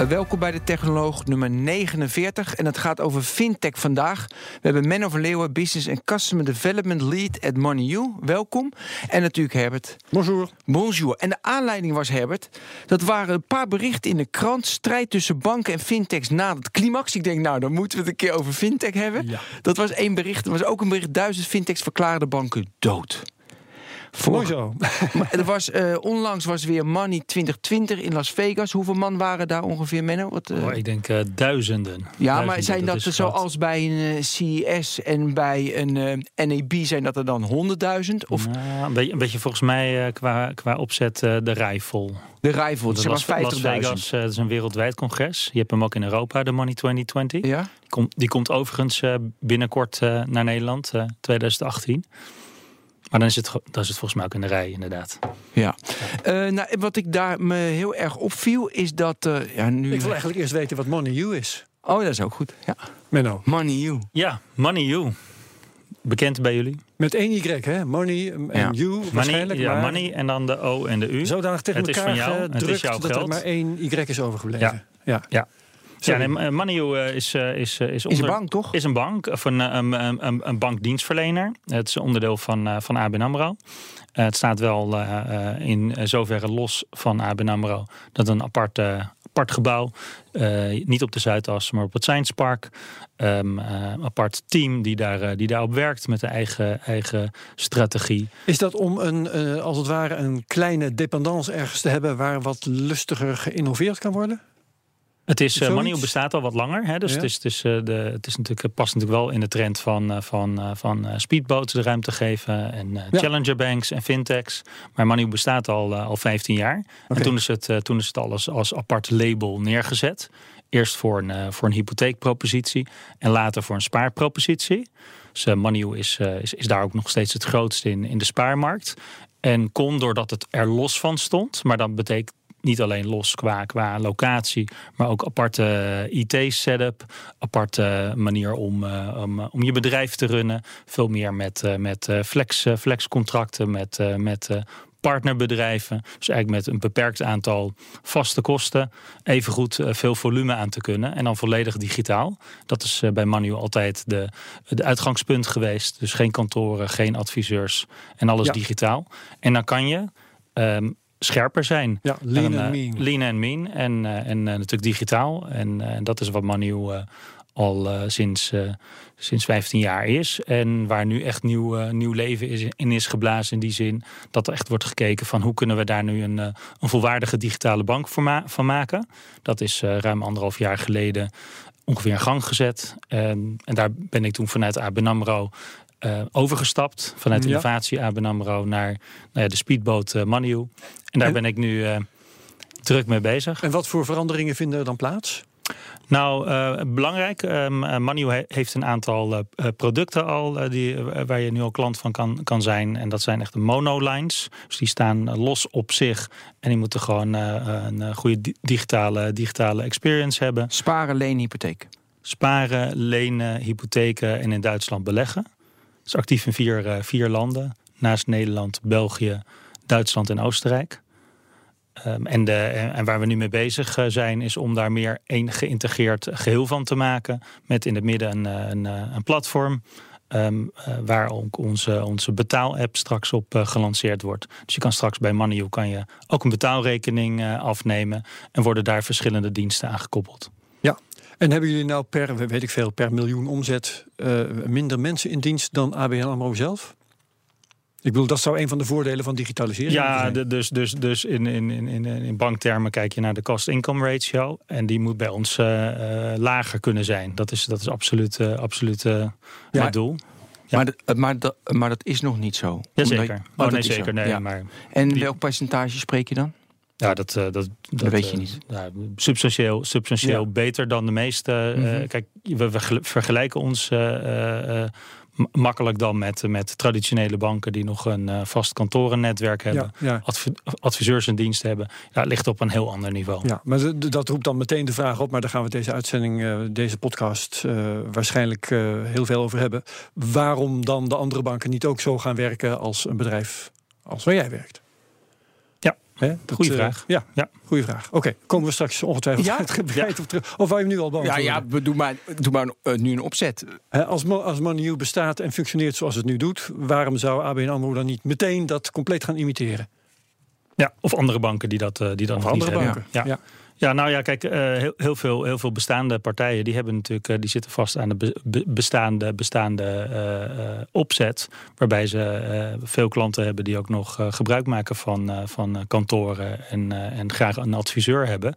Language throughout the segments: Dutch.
Uh, welkom bij de Technoloog nummer 49 en het gaat over fintech vandaag. We hebben Menno van Leeuwen, Business and Customer Development Lead at MoneyU. Welkom. En natuurlijk Herbert. Bonjour. Bonjour. En de aanleiding was Herbert, dat waren een paar berichten in de krant. Strijd tussen banken en fintechs na het climax. Ik denk nou, dan moeten we het een keer over fintech hebben. Ja. Dat was één bericht. Er was ook een bericht, duizend fintechs verklaren de banken dood. Mooi zo. Maar er was, eh, onlangs was weer Money 2020 in Las Vegas. Hoeveel man waren daar ongeveer, Menno? Wat, eh, Oh, ik denk eh, duizenden. ja, Duizenden, maar zijn dat, groot. zoals bij een CES en bij een eh, NAB... zijn dat er dan 100.000? Of Nou, een, beetje, een beetje volgens mij eh, qua, qua opzet de rij vol. de Rijvel, Dat zeg Las, maar Las 50.000? Vegas dat is een wereldwijd congres. Je hebt hem ook in Europa, de Money 2020. Ja? Die, komt, die komt overigens eh, binnenkort eh, naar Nederland, eh, 2018. Maar dan is, het, dan is het volgens mij ook in de rij, inderdaad. Ja. Eh, nou, wat ik daar me heel erg opviel, is dat... eh, ja, nu... Ik wil eigenlijk eerst weten wat Money U is. Oh, dat is ook goed. Ja. Menno. Money you. Ja, Money U. Bekend bij jullie? Met één Y, hè? Money en Ja. U Money, waarschijnlijk. ja, maar money en dan de O en de U. Zodanig tegen Het is elkaar van jou, het is gedrukt jouw dat er geld. maar één Y is overgebleven. Ja. Ja, Sorry. nee, Money U eh, is, eh, is, eh, is, Is een onder- bank, toch? Is een bank, of een, een, een, bankdienstverlener. Het is onderdeel van, eh, van ABN AMRO. Eh, het staat wel eh, eh, in zoverre los van ABN AMRO. Dat een apart, eh, apart gebouw, eh, niet op de Zuidas, maar op het Science Park. Eh, een apart team die, daar, eh, die daarop werkt met de eigen, eigen strategie. Is dat om een, eh, als het ware een kleine dependance ergens te hebben... waar wat lustiger geïnnoveerd kan worden? Het is, uh? Money bestaat al wat langer. Hè? Dus Ja. het, is, het, is, eh, de, het is natuurlijk, past natuurlijk wel in de trend van, eh, van, eh, van eh, speedboats de ruimte geven. En eh, Ja. challenger banks en fintechs. Maar Money bestaat al, eh, al 15 jaar. En toen is het, eh, toen is het al als, als apart label neergezet. Eerst voor een, eh, voor een hypotheekpropositie. En later voor een spaarpropositie. Dus uh, is, eh, is, is daar ook nog steeds het grootste in, in de spaarmarkt. En kon doordat het er los van stond. Maar dat betekent niet alleen los qua, qua locatie, maar ook aparte IT-setup, aparte manier om, eh, om, om je bedrijf te runnen. Veel meer met, eh, met eh, flex, eh, flexcontracten, met, eh, met eh, partnerbedrijven. Dus eigenlijk met een beperkt aantal vaste kosten. Evengoed eh, veel volume aan te kunnen. En dan volledig digitaal. Dat is eh, bij Manu altijd de, de uitgangspunt geweest. Dus geen kantoren, geen adviseurs en alles Ja. digitaal. En dan kan je ehm, scherper zijn. Ja, lean En, and eh, mean. Lean and mean. En, eh, en eh, natuurlijk digitaal. En dat is wat Manu al sinds, sinds 15 jaar is. En waar nu echt nieuw, nieuw leven is, in is geblazen. In die zin dat er echt wordt gekeken van hoe kunnen we daar nu een, een volwaardige digitale bank voor ma- van maken. Dat is ruim anderhalf jaar geleden ongeveer in gang gezet. En, en daar ben ik toen vanuit ABN AMRO eh, overgestapt. Vanuit Ja. innovatie ABN AMRO naar nou ja, de speedboot uh, Manu. En daar En- ben ik nu eh, druk mee bezig. En wat voor veranderingen vinden er dan plaats? Nou, eh, belangrijk. Um, Manu he- heeft een aantal producten al die, waar je nu al klant van kan, kan zijn. En dat zijn echt de monolines. Dus die staan los op zich. En die moeten gewoon eh, een eh, goede di- digitale, digitale experience hebben. Sparen, lenen, hypotheek. Sparen, lenen, hypotheken en in Duitsland beleggen. Is actief in vier, eh, vier landen. Naast Nederland, België, Duitsland en Oostenrijk. Um, en, de, en waar we nu mee bezig uh, zijn, is om daar meer een geïntegreerd geheel van te maken. Met in het midden een, een, een platform. Uh, waar ook onze, onze betaalapp straks op gelanceerd wordt. Dus je kan straks bij Money kan je ook een betaalrekening afnemen. En worden daar verschillende diensten aan gekoppeld. Ja, en hebben jullie nou per, weet ik veel, per miljoen omzet minder mensen in dienst dan ABN AMRO zelf? Ik bedoel, dat zou een van de voordelen van digitalisering ja, zijn. de, dus, dus, dus in, in, in, in banktermen kijk je naar de cost-income ratio. En die moet bij ons uh, uh, lager kunnen zijn. Dat is, dat is absoluut, uh, absoluut ja, het doel. Ja. Maar, dat, maar, dat, maar dat is nog niet zo. Jazeker. Oh, oh nee, zeker. Nee, ja. maar en die... welk percentage spreek je dan? Ja, dat, dat, dat, dat weet je niet. Ja, substantieel substantieel ja. beter dan de meeste. Mm -hmm. kijk, we vergelijken ons makkelijk dan met, met traditionele banken die nog een eh, vast kantorennetwerk hebben. Ja, ja. adv- adviseurs in dienst hebben. Ja, het ligt op een heel ander niveau. Ja, maar dat roept dan meteen de vraag op, maar daar gaan we deze uitzending, eh, deze podcast eh, waarschijnlijk eh, heel veel over hebben. Waarom dan de andere banken niet ook zo gaan werken als een bedrijf als waar jij werkt? Ja, Hè, dat, goede eh, vraag. Ja, Ja. goede vraag. Oké, komen we straks ongetwijfeld Ja? uitgebreid op terug. Of wou je hem nu al Ja, beantwoorden? ja, we- doe maar, doe maar eh, nu een opzet. Hè, Als, als MoneyU bestaat en functioneert zoals het nu doet, waarom zou ABN AMRO dan niet meteen dat compleet gaan imiteren? Ja, of andere banken die dat, eh, die dat Of nog niet andere hebben. banken? Ja. Ja, nou ja, kijk, eh, heel, heel, veel, heel veel bestaande partijen die hebben natuurlijk, eh, die zitten vast aan de be- be- bestaande, bestaande eh, opzet. Waarbij ze veel klanten hebben die ook nog gebruik maken van, van kantoren en, en graag een adviseur hebben.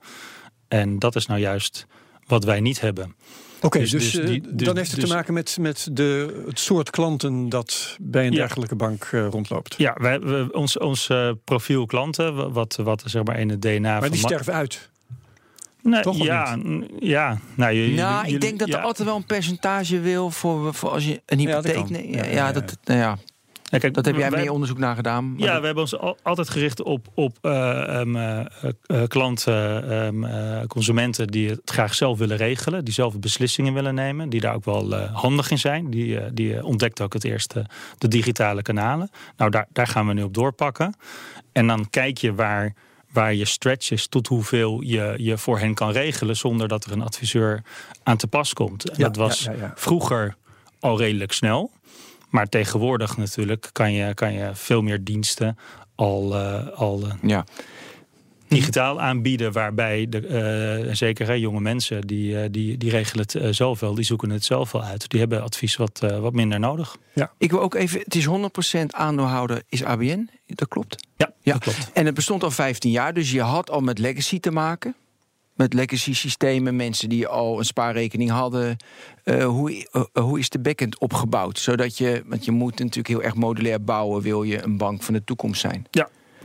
En dat is nou juist wat wij niet hebben. Oké, Dus- dus, dus die- dus- dan heeft het dus- te maken met, met de, het soort klanten dat bij een Ja. dergelijke bank rondloopt. Ja, wij, we, ons, ons profiel klanten, wat, wat zeg maar in het DNA maar van die sterven uit. Nee, Toch of ja, ja, nou, jullie- Nou, jullie- ik denk dat ja. er altijd wel een percentage wil voor, voor als je een Ja, dat hypotheek. kan. nee, Ja, ja, ja, ja. dat, nou ja, Ja, kijk, dat heb jij wij- meer onderzoek naar gedaan. maar Ja, dat- we hebben ons al- altijd gericht op, op eh, ehm, eh, eh, klanten, ehm, eh, consumenten die het graag zelf willen regelen, die zelf beslissingen willen nemen, die daar ook wel eh, handig in zijn. Die, die ontdekt ook het eerste de digitale kanalen. Nou, daar, daar gaan we nu op doorpakken. En dan kijk je waar, waar je stretch is, tot hoeveel je, je voor hen kan regelen zonder dat er een adviseur aan te pas komt. En Ja, dat was ja, ja, ja. vroeger al redelijk snel. Maar tegenwoordig natuurlijk kan je, kan je veel meer diensten al, eh, al eh, ja. Digitaal aanbieden. Waarbij de, eh, zeker hè, jonge mensen die, eh, die, die regelen het eh, zelf wel. Die zoeken het zelf wel uit. Die hebben advies wat, eh, wat minder nodig. Ik wil ook even, het is 100% aandeelhouder is ABN, dat klopt. Ja, Ja. dat klopt. En het bestond al 15 jaar, dus je had al met legacy te maken. Met legacy systemen, mensen die al een spaarrekening hadden. Eh, hoe, hoe is de backend opgebouwd? Zodat je, want je moet natuurlijk heel erg modulair bouwen, wil je een bank van de toekomst zijn.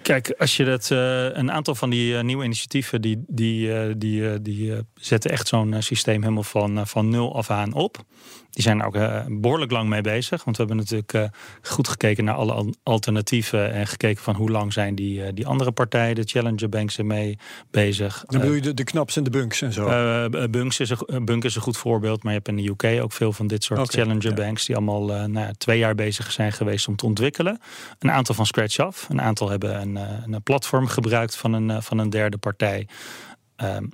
Kijk, als je dat, eh, een aantal van die eh, nieuwe initiatieven, die, die, eh, die, die zetten echt zo'n systeem helemaal van, van nul af aan op. Die zijn er ook eh, behoorlijk lang mee bezig. Want we hebben natuurlijk eh, goed gekeken naar alle al- alternatieven. En gekeken van hoe lang zijn die, eh, die andere partijen, de Challenger Banks, ermee bezig. Dan bedoel je de, de knaps en de bunks en zo. Bunks is, een, Bunk is een goed voorbeeld, maar je hebt in de UK ook veel van dit soort Oké, challenger ja. banks die allemaal nou ja, twee jaar bezig zijn geweest om te ontwikkelen. Een aantal van scratch af, een aantal hebben een, een platform gebruikt van een, van een derde partij. Ehm,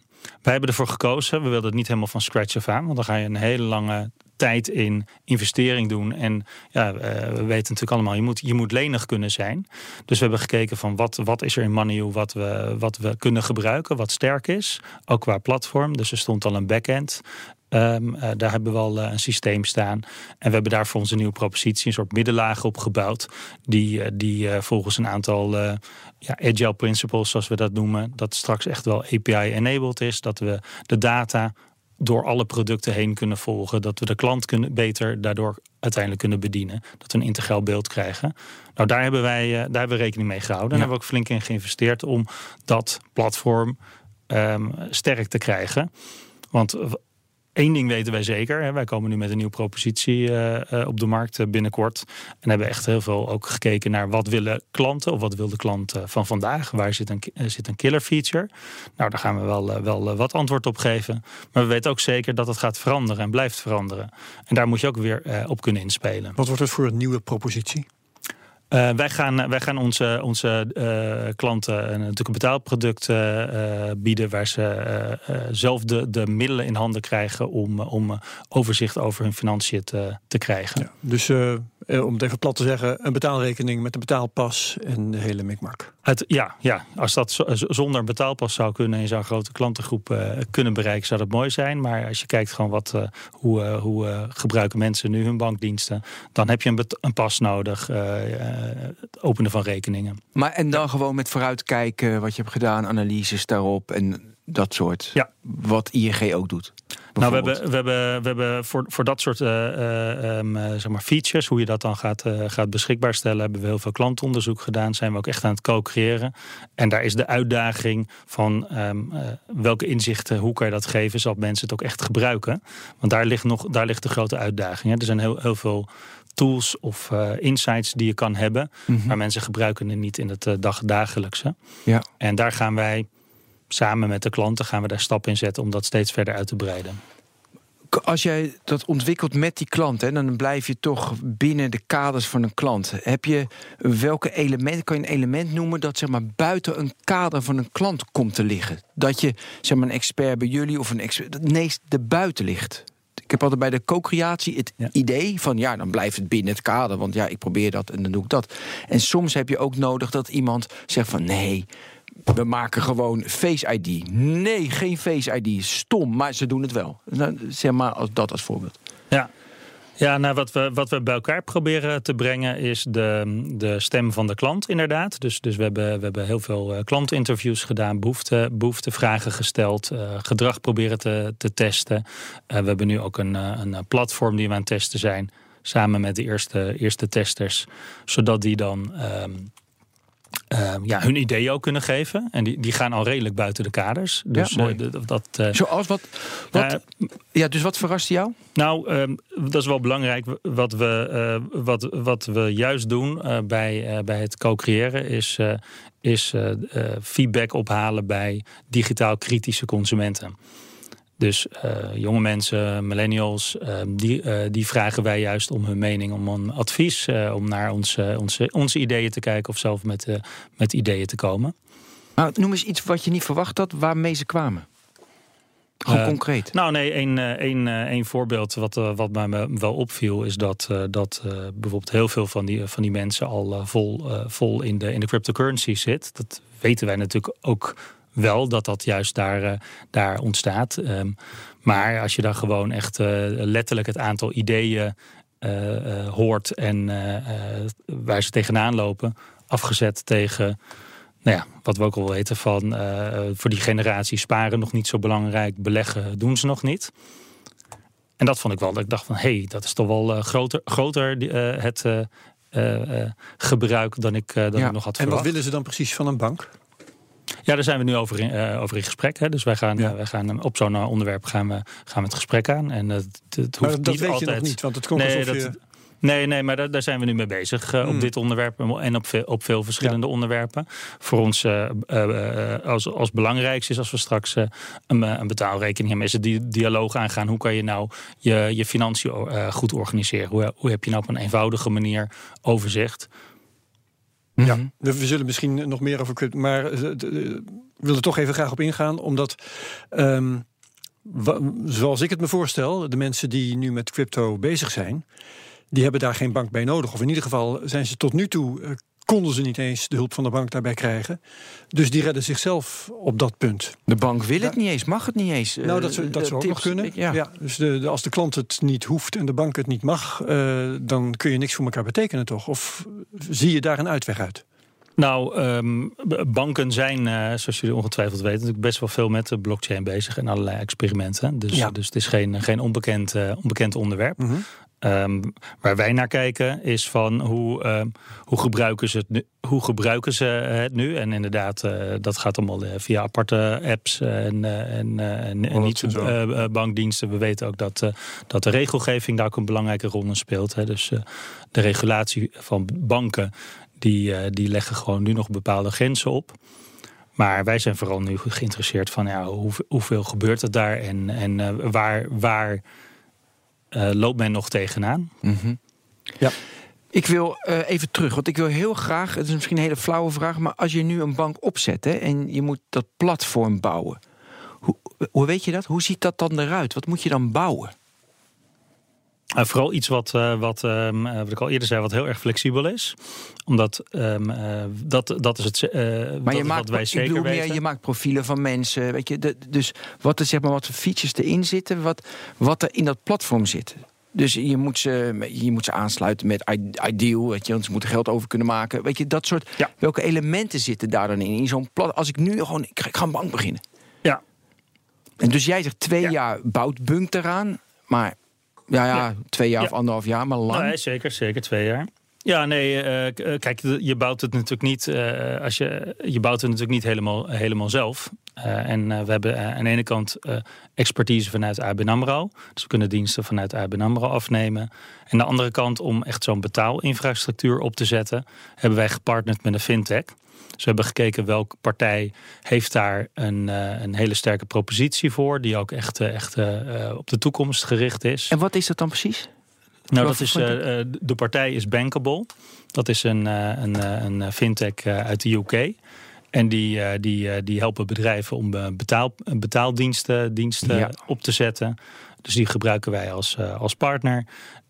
wij hebben ervoor gekozen, we wilden het niet helemaal van scratch af aan, want dan ga je een hele lange tijd in investering doen. En ja, eh, we weten natuurlijk allemaal, je moet, je moet lenig kunnen zijn. Dus we hebben gekeken van wat, wat is er in MoneyU wat we, wat we kunnen gebruiken, wat sterk is. Ook qua platform. Dus er stond al een backend. Ehm, eh, daar hebben we al eh, een systeem staan. En we hebben daar voor onze nieuwe propositie een soort middenlaag op gebouwd. Die, eh, die volgens een aantal ja, agile principles, zoals we dat noemen, dat straks echt wel API-enabled is. Dat we de data door alle producten heen kunnen volgen. Dat we de klant kunnen, beter daardoor uiteindelijk kunnen bedienen. Dat we een integraal beeld krijgen. Nou, daar hebben wij daar hebben we rekening mee gehouden. En hebben we ook flink in geïnvesteerd om dat platform ehm, sterk te krijgen. Want Eén ding weten wij zeker. Hè. Wij komen nu met een nieuwe propositie uh, uh, op de markt uh, binnenkort. En hebben echt heel veel ook gekeken naar wat willen klanten. Of wat wil de klant van vandaag. Waar zit een, zit een killer feature? Nou, daar gaan we wel, wel wat antwoord op geven. Maar we weten ook zeker dat het gaat veranderen en blijft veranderen. En daar moet je ook weer op kunnen inspelen. Wat wordt het voor een nieuwe propositie? Uh, wij, gaan, wij gaan onze, onze uh, klanten een, natuurlijk een betaalproduct uh, bieden waar ze zelf de, de middelen in handen krijgen om, om overzicht over hun financiën te, te krijgen. Dus om het even plat te zeggen, een betaalrekening met een betaalpas en de hele mikmak. Het, ja, ja, als dat zo, zonder betaalpas zou kunnen en zou een grote klantengroep kunnen bereiken, zou dat mooi zijn. Maar als je kijkt gewoon wat, hoe, hoe gebruiken mensen nu hun bankdiensten, dan heb je een, een pas nodig het openen van rekeningen. Maar en dan gewoon met vooruitkijken wat je hebt gedaan, analyses daarop en dat soort. Ja. Wat ING ook doet. Nou, we hebben, we hebben, we hebben voor, voor dat soort uh, uh, um, zeg maar features, hoe je dat dan gaat, uh, gaat beschikbaar stellen, hebben we heel veel klantonderzoek gedaan. Zijn we ook echt aan het co-creëren. En daar is de uitdaging van um, welke inzichten, hoe kan je dat geven, zodat mensen het ook echt gebruiken. Want daar ligt, nog, daar ligt de grote uitdaging. Hè. Er zijn heel, heel veel tools of eh, insights die je kan hebben. Maar mensen gebruiken het niet in het uh, dag dagelijkse. Ja. En daar gaan wij samen met de klanten gaan we daar stappen in zetten om dat steeds verder uit te breiden. Als jij dat ontwikkelt met die klant, hè, dan blijf je toch binnen de kaders van een klant. Heb je welke elementen, kan je een element noemen dat zeg maar buiten een kader van een klant komt te liggen? Dat je zeg maar een expert bij jullie of een expert, nee, de buiten ligt. Ik heb altijd bij de co-creatie het idee van ja, dan blijft het binnen het kader. Want ja, ik probeer dat en dan doe ik dat. En soms heb je ook nodig dat iemand zegt van nee, we maken gewoon Face ID. Nee, geen Face ID. Stom, maar ze doen het wel. Nou, zeg maar als dat als voorbeeld. Ja. Ja, nou, wat, we, wat we bij elkaar proberen te brengen is de, de stem van de klant, inderdaad. Dus, dus we, hebben, we hebben heel veel uh, klantinterviews gedaan, behoefte, behoeftevragen gesteld, uh, gedrag proberen te, te testen. Uh, we hebben nu ook een, een platform die we aan het testen zijn, samen met de eerste, eerste testers, zodat die dan. Um, uh, ja, hun ideeën ook kunnen geven. En die, die gaan al redelijk buiten de kaders. Dus, ja, uh, dat, uh, Zoals wat? wat ja, dus wat verrast jou? Nou, ehm, dat is wel belangrijk. Wat we, wat, wat we juist doen bij, bij het co-creëren is, is feedback ophalen bij digitaal kritische consumenten. Dus uh, jonge mensen, millennials, uh, die, uh, die vragen wij juist om hun mening, om een advies, om naar onze, onze, onze ideeën te kijken of zelf met, met ideeën te komen. Maar noem eens iets wat je niet verwacht had, waarmee ze kwamen. Gewoon concreet. Nou nee, een, een, een voorbeeld wat, wat mij wel opviel is dat, dat bijvoorbeeld heel veel van die, van die mensen al vol, vol in, de, in de cryptocurrency zit. Dat weten wij natuurlijk ook wel dat dat juist daar, uh, daar ontstaat. Um, maar als je dan gewoon echt uh, letterlijk het aantal ideeën uh, hoort en waar ze tegenaan lopen, afgezet tegen. Nou ja, wat we ook al weten van voor die generatie sparen nog niet zo belangrijk, beleggen doen ze nog niet. En dat vond ik wel, dat ik dacht van hé, hey, dat is toch wel groter, groter het gebruik dan ik, dan ja. ik nog had verwacht. En wat willen ze dan precies van een bank? Ja, daar zijn we nu over in, uh, over in gesprek. Hè. Dus wij gaan, ja. uh, wij gaan op zo'n onderwerp gaan we, gaan we het gesprek aan. En het, het hoeft dat niet weet altijd. je nog niet, want het komt nee, alsof dat, je... Nee, nee, maar daar, daar zijn we nu mee bezig. Uh, mm. Op dit onderwerp en op veel, op veel verschillende ja. onderwerpen. Voor ons als, als belangrijkste is als we straks een, een betaalrekening hebben, is het die dialoog aangaan. Hoe kan je nou je, je financiën goed organiseren? Hoe, hoe heb je nou op een eenvoudige manier overzicht? Ja, mm -hmm. we zullen misschien nog meer over kunnen, maar uh, wil er toch even graag op ingaan, omdat um, zoals ik het me voorstel, de mensen die nu met crypto bezig zijn, die hebben daar geen bank bij nodig. Of in ieder geval zijn ze tot nu toe uh, konden ze niet eens de hulp van de bank daarbij krijgen. Dus die redden zichzelf op dat punt. De bank wil het niet eens, mag het niet eens. Nou, dat, zou, dat zou ook nog kunnen. Ja. ja dus de, de, als de klant het niet hoeft en de bank het niet mag, uh, dan kun je niks voor elkaar betekenen, toch? Of zie je daar een uitweg uit? Nou, um, banken zijn, uh, zoals jullie ongetwijfeld weten, natuurlijk best wel veel met de blockchain bezig en allerlei experimenten. Dus, ja. dus het is geen, geen onbekend, uh, onbekend onderwerp. Mm -hmm. Um, waar wij naar kijken is van hoe, um, hoe, gebruiken, ze het nu, hoe gebruiken ze het nu? En inderdaad, uh, dat gaat allemaal uh, via aparte apps en, uh, en, niet bankdiensten. We weten ook dat, dat de regelgeving daar ook een belangrijke rol in speelt. Hè. Dus de regulatie van banken, die, die leggen gewoon nu nog bepaalde grenzen op. Maar wij zijn vooral nu geïnteresseerd van ja, hoe, hoeveel gebeurt er daar en, en waar... waar loopt men nog tegenaan. -hmm. Ja. Ik wil uh, even terug, want ik wil heel graag, het is misschien een hele flauwe vraag, maar als je nu een bank opzet hè, en je moet dat platform bouwen, hoe, hoe weet je dat? Hoe ziet dat dan eruit? Wat moet je dan bouwen? Uh, vooral iets wat, uh, wat, um, uh, wat ik al eerder zei, wat heel erg flexibel is. Omdat um, dat, dat is het maar dat je maakt, wat wij ik zeker. Meer, je maakt profielen van mensen. Weet je, de, dus wat er, zeg maar, wat voor features erin zitten, wat, wat er in dat platform zit. Dus je moet ze, je moet ze aansluiten met Ideal, weet je, want ze moeten geld over kunnen maken. Weet je, dat soort. Ja. Welke elementen zitten daar dan in? In zo'n plat. Als ik nu gewoon, ik ga een bank beginnen. Ja. En dus jij zegt twee ja. jaar bouwt Bunk eraan, maar ja, ja, twee jaar Ja. of anderhalf jaar, maar lang. Nee, zeker, zeker twee jaar. Ja, nee, eh, eh, kijk, je bouwt het natuurlijk niet, eh, als je, je bouwt het natuurlijk niet helemaal, helemaal zelf. en we hebben aan de ene kant expertise vanuit ABN AMRO. Dus we kunnen diensten vanuit ABN AMRO afnemen. En aan de andere kant, om echt zo'n betaalinfrastructuur op te zetten... hebben wij gepartnerd met een fintech. We hebben gekeken welke partij heeft daar een, een hele sterke propositie voor... die ook echt, echt op de toekomst gericht is. En wat is dat dan precies? Nou, dat is, de partij is Bankable. Dat is een, een, een fintech uit de UK. En die, die, die helpen bedrijven om betaal, betaaldiensten diensten op te zetten. Dus die gebruiken wij als, als partner.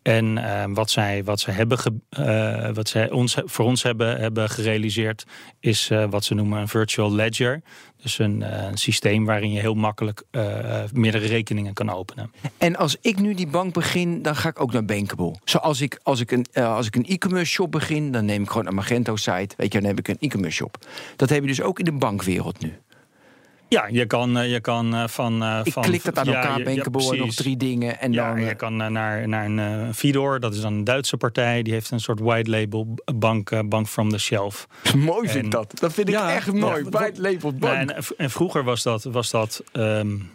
En uh, wat zij, wat zij, hebben uh, wat zij ons, voor ons hebben, hebben gerealiseerd, is uh, wat ze noemen een virtual ledger. Dus een, een systeem waarin je heel makkelijk meerdere rekeningen kan openen. En als ik nu die bank begin, dan ga ik ook naar Bankable. Zoals ik, als ik een, als ik een e-commerce shop begin, dan neem ik gewoon een Magento site. Weet je, dan heb ik een e-commerce shop. Dat heb je dus ook in de bankwereld nu. Ja, je kan, je kan van, Ik van. klik dat aan elkaar, ja, en nog drie dingen. En ja, dan, je kan naar, naar een Fidor, dat is dan een Duitse partij. Die heeft een soort white label bank, bank from the shelf. mooi vind ik dat. Dat vind ik ja, echt mooi. White label bank. En, en, vroeger was dat, was dat um,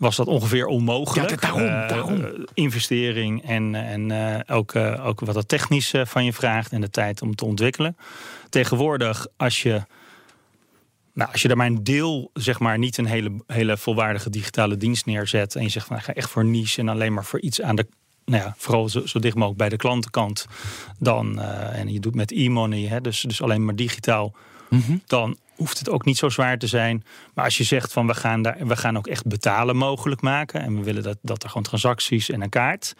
was dat ongeveer onmogelijk. Ja, daarom, daarom. Uh, investering en, en uh, ook, uh, ook wat het technisch van je vraagt en de tijd om te ontwikkelen. Tegenwoordig, als je nou, als je daar maar een deel, zeg maar, niet een hele, hele volwaardige digitale dienst neerzet. En je zegt van ik ga echt voor niche en alleen maar voor iets aan de. Nou ja, vooral zo, zo dicht mogelijk bij de klantenkant. Dan, uh, en je doet met e-money, dus, dus alleen maar digitaal. Mm -hmm. Dan hoeft het ook niet zo zwaar te zijn. Maar als je zegt van we gaan, daar, we gaan ook echt betalen mogelijk maken. En we willen dat, dat er gewoon transacties en een kaart.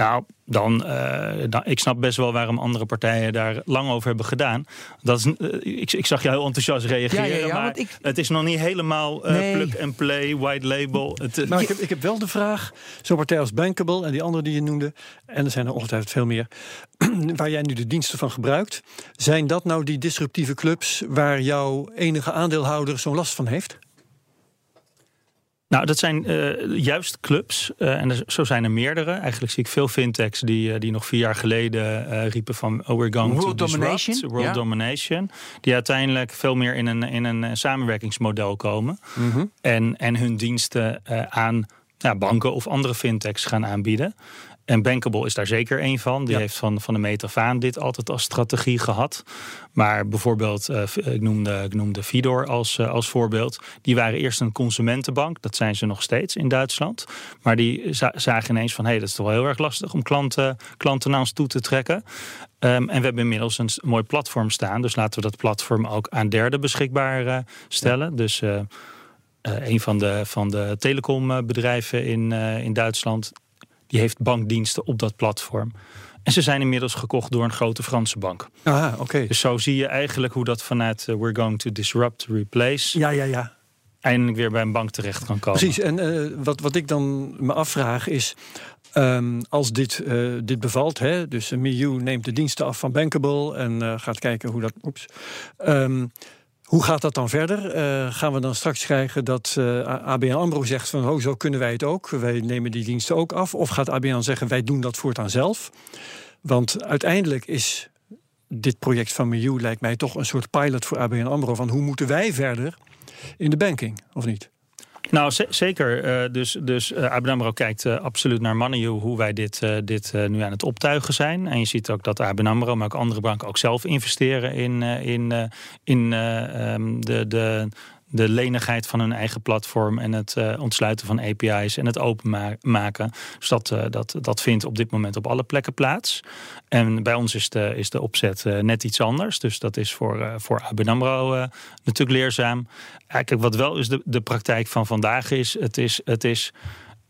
Nou, dan, uh, dan, ik snap best wel waarom andere partijen daar lang over hebben gedaan. Dat is, uh, ik, ik, zag jou heel enthousiast reageren, ja, ja, ja, maar ik... het is nog niet helemaal uh, nee. plug and play, white label. Het, maar ik heb, ik heb wel de vraag, zo'n partij als Bankable en die andere die je noemde, en er zijn er ongetwijfeld veel meer, waar jij nu de diensten van gebruikt, zijn dat nou die disruptieve clubs waar jouw enige aandeelhouder zo'n last van heeft? Nou, dat zijn uh, juist clubs. Uh, en er, zo zijn er meerdere. Eigenlijk zie ik veel fintechs die, uh, die nog vier jaar geleden riepen van... Oh, we're going World to domination. disrupt, World ja. domination. Die uiteindelijk veel meer in een, in een samenwerkingsmodel komen. Mhm. Mm -hmm. en, en hun diensten aan ja, banken of andere fintechs gaan aanbieden. En Bankable is daar zeker een van. Die ja. heeft van, van de meet af aan dit altijd als strategie gehad. Maar bijvoorbeeld, uh, ik, noemde, ik noemde Fidor als, uh, als voorbeeld. Die waren eerst een consumentenbank. Dat zijn ze nog steeds in Duitsland. Maar die za zagen ineens van... hé, hey, dat is toch wel heel erg lastig om klanten, klanten naar ons toe te trekken. Um, en we hebben inmiddels een mooi platform staan. Dus laten we dat platform ook aan derden beschikbaar uh, stellen. Ja. Dus... Uh, een van de, van de telecombedrijven in, in Duitsland die heeft bankdiensten op dat platform. En ze zijn inmiddels gekocht door een grote Franse bank. Ah, oké. Okay. Dus zo zie je eigenlijk hoe dat vanuit uh, We're going to disrupt, replace... Ja, ja, ja. eindelijk weer bij een bank terecht kan komen. Precies, en uh, wat, wat ik dan me afvraag is... Um, als dit, uh, dit bevalt, hè, dus Miu neemt de diensten af van Bankable... en gaat kijken hoe dat... Oeps, um, hoe gaat dat dan verder? Uh, gaan we dan straks krijgen dat uh, ABN AMRO zegt van... Oh, zo kunnen wij het ook, wij nemen die diensten ook af? Of gaat ABN zeggen, wij doen dat voortaan zelf? Want uiteindelijk is dit project van Miu... lijkt mij toch een soort pilot voor ABN AMRO... van hoe moeten wij verder in de banking, of niet? Nou, zeker. Uh, dus dus uh, kijkt uh, absoluut naar Money, hoe wij dit, dit nu aan het optuigen zijn. En je ziet ook dat ABN AMRO, maar ook andere banken ook zelf investeren in, in, in um, de, de, de lenigheid van hun eigen platform en het uh, ontsluiten van API's en het openmaken. Dus dat, uh, dat, dat vindt op dit moment op alle plekken plaats. En bij ons is de, is de opzet uh, net iets anders. Dus dat is voor, voor ABN AMRO natuurlijk leerzaam. Kijk, wat wel is de, de praktijk van vandaag is, het is, het is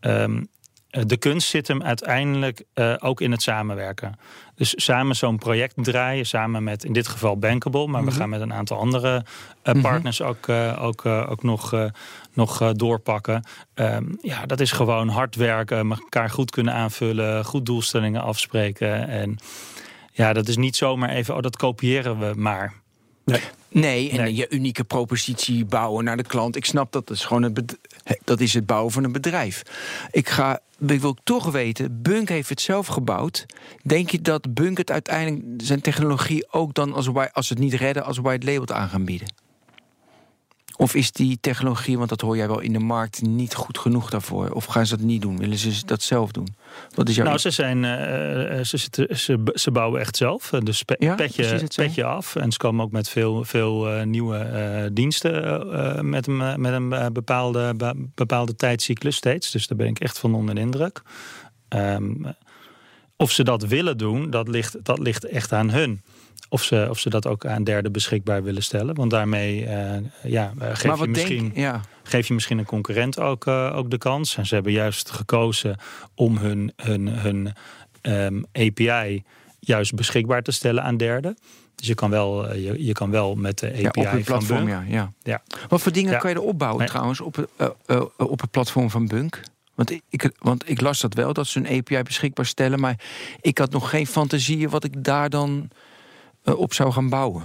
um, de kunst zit hem uiteindelijk uh, ook in het samenwerken. Dus samen zo'n project draaien, samen met in dit geval Bankable, maar mm -hmm. we gaan met een aantal andere uh, partners mm -hmm. ook, uh, ook, ook nog, nog doorpakken. Um, ja, dat is gewoon hard werken, elkaar goed kunnen aanvullen, goed doelstellingen afspreken. En ja, dat is niet zomaar even, oh, dat kopiëren we maar. Nee. Nee, en nee. je unieke propositie bouwen naar de klant. Ik snap dat, dat is gewoon het, dat is het bouwen van een bedrijf. Ik, ga, ik wil toch weten, Bunk heeft het zelf gebouwd. Denk je dat Bunk het uiteindelijk zijn technologie ook dan als, als het niet redden als white label aan gaan bieden? Of is die technologie, want dat hoor jij wel in de markt, niet goed genoeg daarvoor? Of gaan ze dat niet doen? Willen ze dat zelf doen? Wat is jouw Nou, ze, zijn, eh, eh, ze, ze, ze bouwen echt zelf. Eh, Dus pe- Ja, precies petje, petje af. En ze komen ook met veel, veel nieuwe diensten met een, met een bepaalde, be- bepaalde tijdcyclus steeds. Dus daar ben ik echt van onder de indruk. Ehm, of ze dat willen doen, dat ligt, dat ligt echt aan hun. Of ze, of ze dat ook aan derden beschikbaar willen stellen. Want daarmee eh, ja, eh, geef, je misschien, ja. geef je misschien een concurrent ook, eh, ook de kans. En ze hebben juist gekozen om hun, hun, hun ehm, API juist beschikbaar te stellen aan derden. Dus je kan wel, je, je kan wel met de API ja, op van platform, Bunk. ja, ja. Ja. Wat voor dingen kan je er opbouwen Nee. trouwens op, het, op het platform van Bunk? Want ik, want ik las dat wel, dat ze een API beschikbaar stellen. Maar ik had nog geen fantasie wat ik daar dan op zou gaan bouwen.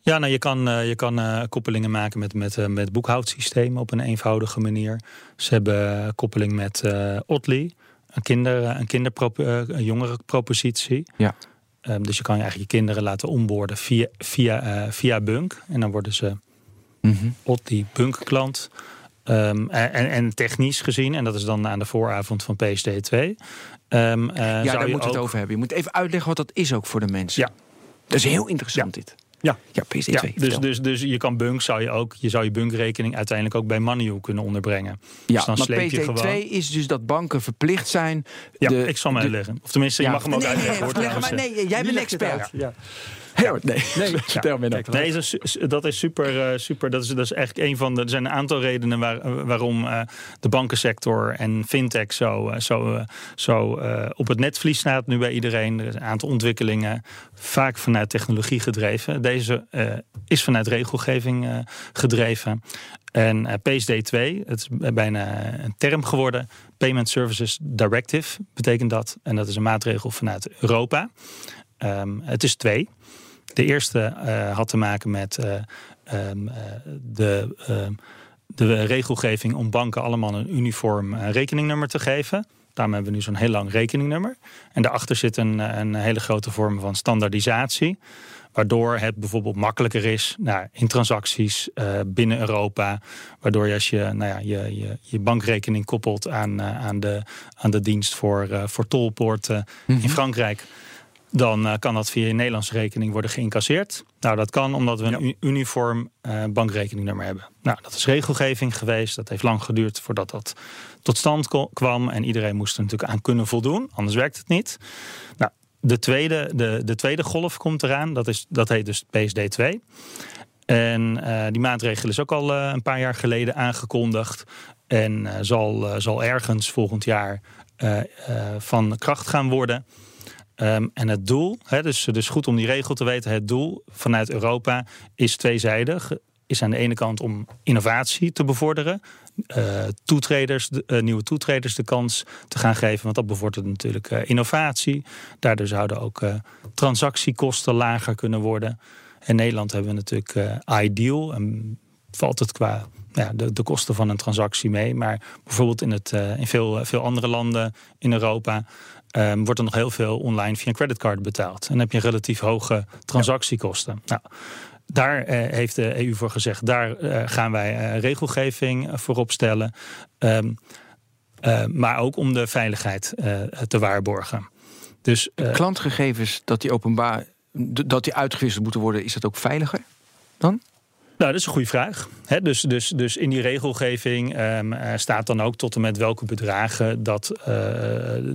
Ja, nou, je kan, eh, je kan eh, koppelingen maken met, met, eh, met boekhoudsystemen op een eenvoudige manier. Ze hebben eh, koppeling met eh Otley, een, kinder, een, kinderprop, eh, een jongerenpropositie. Ja. Ehm, dus je kan eigenlijk je kinderen laten onboorden via, via, eh, via Bunk. En dan worden ze. Otley Bunk klant. Ehm, en, en technisch gezien, en dat is dan aan de vooravond van PSD2. ehm, eh, ja, zou daar je we ook- het over hebben. Je moet even uitleggen wat dat is ook voor de mensen. Ja. Dat is heel interessant dit. Ja. Ja, PSD2. Ja, dus, dus, dus je kan Bunk zou je ook, je zou je Bunk-rekening uiteindelijk ook bij Moneyou kunnen onderbrengen. ja, dus dan maar sleep je PSD2 gewoon- is dus dat banken verplicht zijn. Ja, de- ik zal de- uitleggen. Of tenminste, Ja. je mag hem ook nee, nee, uitleggen. nee, leg maar, nee, jij bent expert. Ja. Heel, nee, Nee, vertel me nou. kijk, Nee, dat is, dat is super. eh, super dat, is, dat is eigenlijk een van de. Er zijn een aantal redenen waar, waarom eh, de bankensector en fintech zo, eh, zo, zo eh, op het netvlies staat nu bij iedereen. Er is een aantal ontwikkelingen, vaak vanuit technologie gedreven. Deze is vanuit regelgeving eh, gedreven. En eh, PSD2, het is bijna een term geworden. Payment Services Directive betekent dat. En dat is een maatregel vanuit Europa. Ehm, het is twee. De eerste eh, had te maken met eh, ehm, eh, de, ehm, de regelgeving om banken allemaal een uniform rekeningnummer te geven. Daarom hebben we nu zo'n heel lang rekeningnummer. En daarachter zit een, een hele grote vorm van standaardisatie. Waardoor het bijvoorbeeld makkelijker is nou, in transacties binnen Europa. Waardoor je als je nou ja, je, je, je bankrekening koppelt aan, aan, de, aan de dienst voor, voor tolpoorten in Frankrijk. Dan eh, kan dat via je Nederlandse rekening worden geïncasseerd. Nou, dat kan omdat we een uniform eh, bankrekeningnummer hebben. Nou, dat is regelgeving geweest. Dat heeft lang geduurd voordat dat tot stand kwam. En iedereen moest er natuurlijk aan kunnen voldoen. Anders werkt het niet. Nou, de tweede, de, de tweede golf komt eraan. Dat, is, dat heet dus PSD2. En eh, die maatregel is ook al een paar jaar geleden aangekondigd. En zal, zal ergens volgend jaar van kracht gaan worden. Ehm, en het doel, hè, dus, dus goed om die regel te weten, het doel vanuit Europa is tweezijdig. Is aan de ene kant om innovatie te bevorderen, eh, toetreders, de- eh, nieuwe toetreders de kans te gaan geven, want dat bevordert natuurlijk eh, innovatie. Daardoor zouden ook transactiekosten lager kunnen worden. In Nederland hebben we natuurlijk Ideal. En valt het qua ja, de, kosten van een transactie mee. Maar bijvoorbeeld in, het, in veel, veel andere landen in Europa ehm, wordt er nog heel veel online via een creditcard betaald. En dan heb je relatief hoge transactiekosten. Nou, daar eh, heeft de EU voor gezegd, daar eh, gaan wij eh, regelgeving voor opstellen. Ehm, eh, maar ook om de veiligheid te waarborgen. Dus Klantgegevens, dat die openbaar, dat die uitgewisseld moeten worden, is dat ook veiliger? Nou, dat is een goede vraag. Dus, dus, dus in die regelgeving ehm, eh, staat dan ook tot en met welke bedragen dat eh,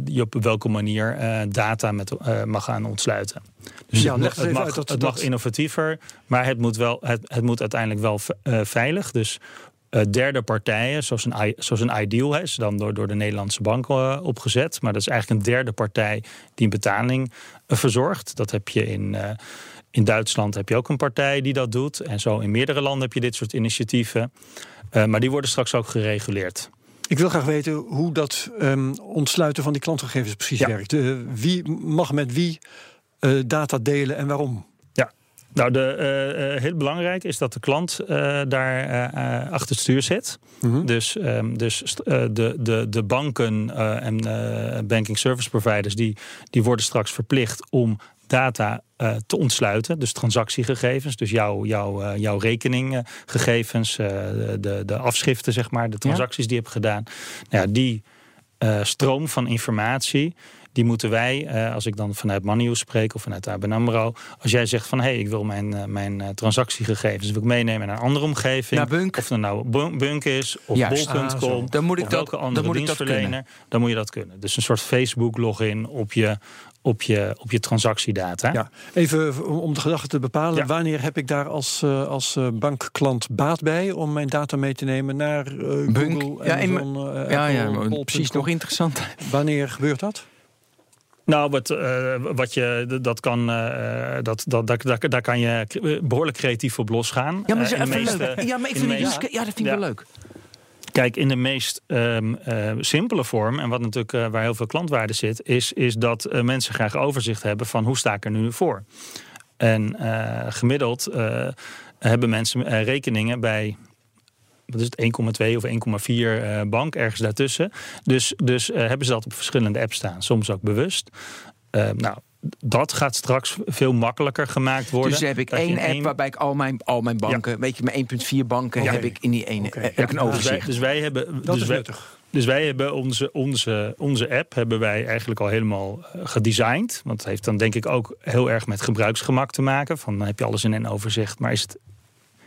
je op welke manier eh, data met, mag gaan ontsluiten. Dus Ja, het, mag- het, mag, uit dat- het dat- mag innovatiever, maar het moet, wel, het, het moet uiteindelijk wel veilig. Dus derde partijen, zoals een, zoals een Ideal is dan door, door de Nederlandse bank opgezet. Maar dat is eigenlijk een derde partij die een betaling verzorgt. Dat heb je in, in Duitsland heb je ook een partij die dat doet. En zo in meerdere landen heb je dit soort initiatieven. Eh, maar die worden straks ook gereguleerd. Ik wil graag weten hoe dat ehm, ontsluiten van die klantgegevens precies Ja. werkt. Eh, wie mag met wie eh, data delen en waarom? Nou, de, heel belangrijk is dat de klant daar achter het stuur zit. Mhm. Dus, ehm, dus de, de, de banken en banking service providers... Die, die worden straks verplicht om data eh, te ontsluiten. Dus transactiegegevens, dus jouw, jouw, eh, jouw rekeninggegevens, eh, de, de afschriften, zeg maar, de transacties die je hebt gedaan. Nou ja, die stroom van informatie. Die moeten wij, als ik dan vanuit Manio spreek of vanuit ABN AMRO... als jij zegt van, hé, hey, ik wil mijn, mijn transactiegegevens wil ik meenemen naar een andere omgeving... Naar Bunk. of het nou Bunk- is, of bol.com, Ah. Dan moet ik of dat- welke dan andere moet dat dienstverlener... dan moet je dat kunnen. Dus een soort Facebook-login op je, op, je, op je transactiedata. Ja, even om- om de gedachte te bepalen. Ja. Wanneer heb ik daar als, eh, als eh, bankklant baat bij om mijn data mee te nemen naar eh, Bunk. Google, Ja, in- Amazon, eh, Ja, ja, Apple, precies nog interessant. Wanneer gebeurt dat? Nou, wat, eh, wat je, dat kan, eh, dat, dat, dat, daar- daar kan je behoorlijk creatief op losgaan. Ja, maar, meeste- leuk. Ja, maar ik vind meeste- ja, dat vind ik Ja. wel leuk. Kijk, in de meest ehm, eh, simpele vorm, en wat natuurlijk eh, waar heel veel klantwaarde zit, is, is dat eh, mensen graag overzicht hebben van hoe sta ik er nu voor. En gemiddeld hebben mensen rekeningen bij. Wat is het, 1,2 of 1,4 eh, bank, ergens daartussen. Dus, dus hebben ze dat op verschillende apps staan, soms ook bewust. Eh, nou, dat gaat straks veel makkelijker gemaakt worden. Dus heb ik één app één- waarbij ik al mijn, al mijn banken, weet je, mijn 1.4 banken heb ik in die ene. Oké. heb Ja, ik een dus Dus wij, overzicht. dus wij hebben. Dat dus is wij, nuttig. dus wij hebben onze, onze, onze app hebben wij eigenlijk al helemaal eh, gedesigned. Want het heeft dan denk ik ook heel erg met gebruiksgemak te maken. Van dan heb je alles in een overzicht, maar is het,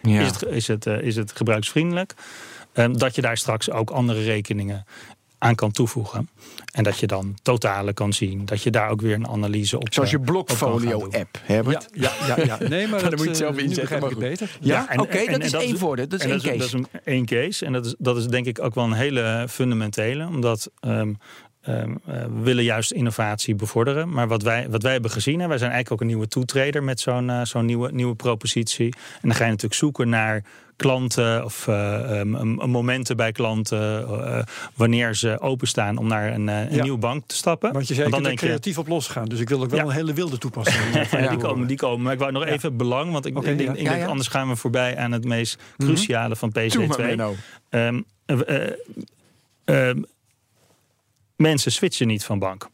ja. is het, is het, eh, is het gebruiksvriendelijk? Ehm, dat je daar straks ook andere rekeningen aan kan toevoegen. En dat je dan totalen kan zien. Dat je daar ook weer een analyse op Zoals je eh. Blokfolio-app, Herbert. Ja, ja, ja, ja. Nee, maar Dan dat, moet je het zelf eh, nu inzetten, maar beter. Ja, en- oké, en- dat is één voordeel. Dat is één dat is, case. dat is een één case. En dat is, dat is denk ik ook wel een hele fundamentele. Omdat ehm, ehm, eh, we willen juist innovatie bevorderen. Maar wat wij, wat wij hebben gezien, en wij zijn eigenlijk ook een nieuwe toetreder met zo'n eh, zo'n nieuwe, nieuwe propositie. En dan ga je natuurlijk zoeken naar klanten of eh, ehm, um, momenten bij klanten. eh, wanneer ze openstaan om naar een, eh, een Ja. nieuwe bank te stappen. Want je zei, Want ik dan er denk je, creatief op losgaan. Dus ik wil ook wel Ja. een hele wilde toepassing. van Ja, die, komen, die komen. Maar ik wou nog even belang, want ik, ik denk, ik denk anders gaan we voorbij aan het meest Mhm. cruciale van Doe maar, PSD2. Menno. Mensen switchen niet van bank.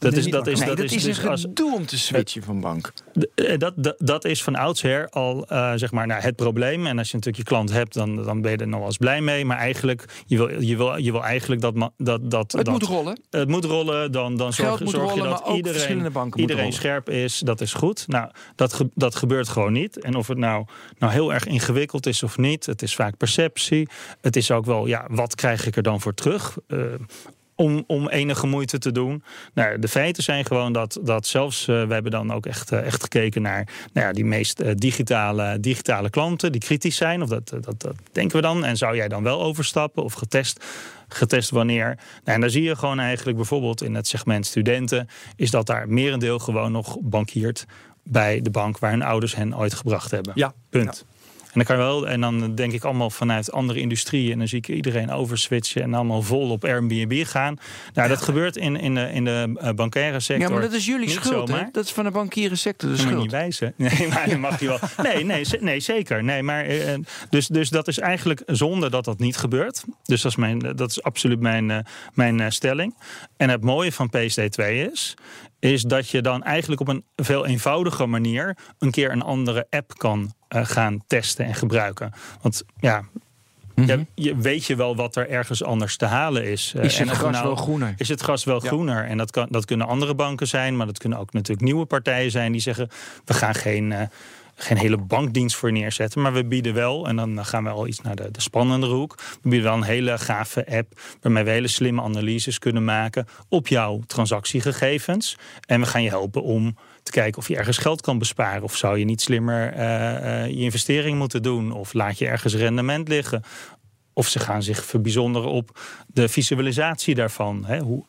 Dat is, dat is, Nee, dat dat is, is dus een als, gedoe om te switchen van bank. eh, dat, dat, dat is van oudsher al eh, zeg maar, nou, het probleem. En als je natuurlijk je klant hebt, dan, dan ben je er nog wel eens blij mee. Maar eigenlijk, je wil, je wil, je wil eigenlijk dat, ma- dat, dat, Het dat moet rollen. het moet rollen. Dan, dan zorg, zorg rollen, je dat iedereen, iedereen scherp is. Dat is goed. Nou, dat, ge- dat gebeurt gewoon niet. En of het nou, nou heel erg ingewikkeld is of niet. Het is vaak perceptie. Het is ook wel, ja, wat krijg ik er dan voor terug? Eh, om, om enige moeite te doen. Nou, de feiten zijn gewoon dat, dat zelfs, eh, we hebben dan ook echt, eh, echt gekeken naar nou ja, die meest eh, digitale, digitale klanten die kritisch zijn. Of dat, dat, dat denken we dan. En zou jij dan wel overstappen of getest? Getest wanneer? Nou, en daar zie je gewoon eigenlijk bijvoorbeeld in het segment studenten, is dat daar merendeel gewoon nog bankiert bij de bank waar hun ouders hen ooit gebracht hebben. Ja, Punt. En dan kan je wel, en dan denk ik allemaal vanuit andere industrieën. En dan zie ik iedereen overswitchen en allemaal vol op Airbnb gaan. Nou, dat gebeurt in, in de, in de eh, bankaire sector. Ja, maar dat is jullie niet schuld, hè? Dat is van de bankieren sector de Dat moet je schuld. niet wijzen. Nee, maar dan mag je wel. Nee, nee, nee zeker. Nee, maar, eh, dus, dus dat is eigenlijk zonde dat dat niet gebeurt. Dus dat is, mijn, dat is absoluut mijn, eh, mijn eh, stelling. En het mooie van PSD2 is, is dat je dan eigenlijk op een veel eenvoudiger manier een keer een andere app kan eh, gaan testen en gebruiken. Want ja. Je, je weet je wel wat er ergens anders te halen is. Eh, Is het of gras nou- wel groener? is het gras wel Ja. groener. En dat, kan, dat kunnen andere banken zijn, maar dat kunnen ook natuurlijk nieuwe partijen zijn die zeggen: we gaan geen, eh, geen hele bankdienst voor neerzetten, maar we bieden wel, en dan gaan we al iets naar de, de spannendere hoek. We bieden wel een hele gave app waarmee we hele slimme analyses kunnen maken op jouw transactiegegevens. En we gaan je helpen om te kijken of je ergens geld kan besparen. Of zou je niet slimmer eh, eh, je investering moeten doen? Of laat je ergens rendement liggen? Of ze gaan zich verbijzonderen op de visualisatie daarvan. Hè? Hoe,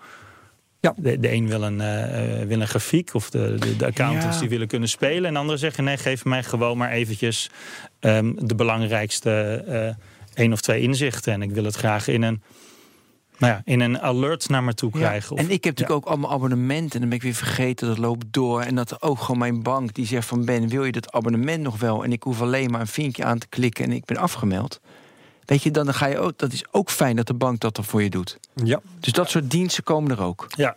Ja. de, de een wil een, eh, eh, wil een grafiek of de, de, de accountants Ja. die willen kunnen spelen. En anderen zeggen nee, geef mij gewoon maar eventjes ehm, de belangrijkste eh één of twee inzichten. En ik wil het graag in een, nou ja, in een alert naar me toe Ja. krijgen. Of- En ik heb natuurlijk ook allemaal abonnementen. En dan ben ik weer vergeten, dat loopt door. En dat ook gewoon mijn bank die zegt van... Ben, wil je dat abonnement nog wel? En ik hoef alleen maar een vinkje aan te klikken en ik ben afgemeld. Weet je, dan ga je ook... Dat is ook fijn dat de bank dat dan voor je doet. ja. Dus dat soort diensten komen er ook. Ja.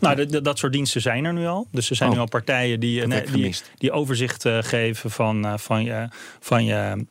Nou, de- dat soort diensten zijn er nu al. Dus er zijn Oh. nu al partijen die, Dat eh, die, die overzicht eh, geven van, eh, van, je, van, je,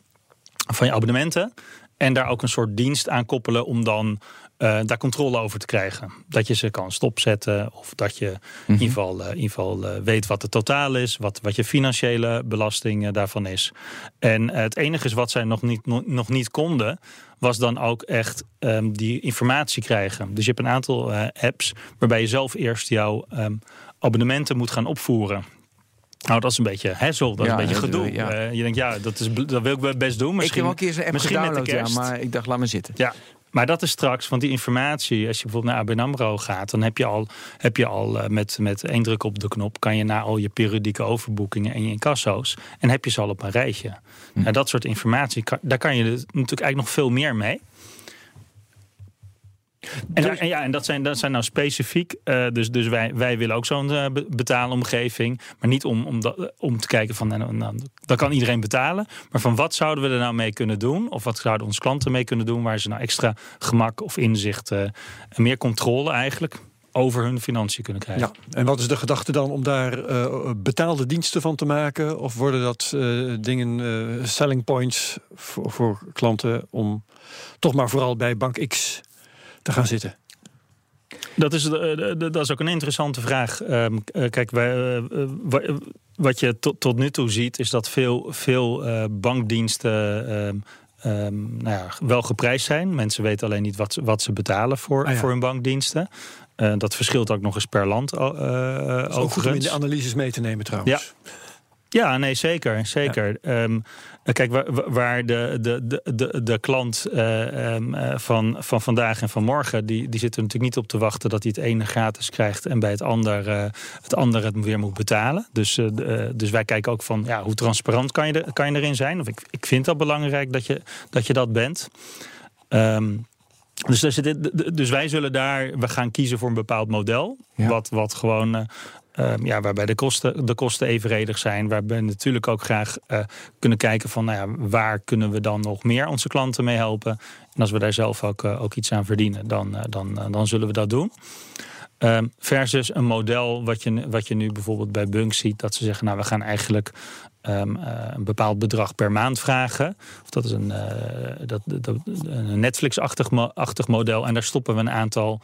van je abonnementen. En daar ook een soort dienst aan koppelen om dan eh, daar controle over te krijgen. Dat je ze kan stopzetten of dat je in ieder geval, eh, in ieder geval eh, weet wat het totaal is, wat, wat je financiële belasting daarvan is. En het enige is wat zij nog niet, nog, nog niet konden, was dan ook echt ehm, die informatie krijgen. Dus je hebt een aantal apps waarbij je zelf eerst jouw ehm, abonnementen moet gaan opvoeren. Nou, dat is een beetje hassle, dat Ja, is een beetje gedoe. ja. Je denkt, ja, dat, is, dat wil ik best doen. ik heb Misschien, wel een keer zo'n app misschien met de ja, kerst. maar ik dacht, laat maar zitten. Ja, maar dat is straks, want die informatie, als je bijvoorbeeld naar ABN AMRO gaat, dan heb je al, heb je al eh, met, met één druk op de knop, kan je naar al je periodieke overboekingen en je incasso's, en heb je ze al op een rijtje. Nou, dat soort informatie, daar kan je natuurlijk eigenlijk nog veel meer mee. En, daar- en ja, en dat zijn, dat zijn nou specifiek. eh, dus dus wij, wij willen ook zo'n eh, be- betaalomgeving. Maar niet om, om, dat, om te kijken van. Nou, nou, dat kan iedereen betalen. Maar van wat zouden we er nou mee kunnen doen? Of wat zouden onze klanten mee kunnen doen? Waar ze nou extra gemak of inzicht. eh, en meer controle eigenlijk. over hun financiën kunnen krijgen. Ja, en wat is de gedachte dan om daar eh, betaalde diensten van te maken? Of worden dat eh, dingen, eh, selling points voor, voor klanten om toch maar vooral bij bank X te gaan zitten? Dat is, eh, dat is ook een interessante vraag. Ehm, eh, kijk, wij, eh, wa- wat je tot, tot nu toe ziet, is dat veel, veel bankdiensten ehm, ehm, nou ja, wel geprijsd zijn. Mensen weten alleen niet wat, ze- wat ze betalen voor, Ah ja. voor hun bankdiensten. Dat verschilt ook nog eens per land. o- Dat is ook goed om in de analyses mee te nemen trouwens. Ja, nee, zeker. zeker. Kijk, waar, waar de, de, de, de, klant eh, ehm, eh, van, van vandaag en van morgen... Die, die zit er natuurlijk niet op te wachten dat hij het ene gratis krijgt... en bij het ander eh, het andere het weer moet betalen. Dus, dus wij kijken ook van ja, hoe transparant kan je, er, kan je erin zijn. Of ik, ik vind dat belangrijk dat je dat, je dat bent. Ehm, dus, dus wij zullen daar, we gaan kiezen voor een bepaald model. Ja. Wat, wat gewoon, eh, ehm, ja, waarbij de kosten, de kosten evenredig zijn. Waarbij we natuurlijk ook graag eh, kunnen kijken van, nou ja, waar kunnen we dan nog meer onze klanten mee helpen. En als we daar zelf ook, eh, ook iets aan verdienen, dan, eh, dan, dan zullen we dat doen. Ehm, versus een model wat je, wat je nu bijvoorbeeld bij Bunk ziet, dat ze zeggen, nou, we gaan eigenlijk ehm, eh, een bepaald bedrag per maand vragen. Of dat is een, dat, dat, een Netflix-achtig mo- achtig model. En daar stoppen we een aantal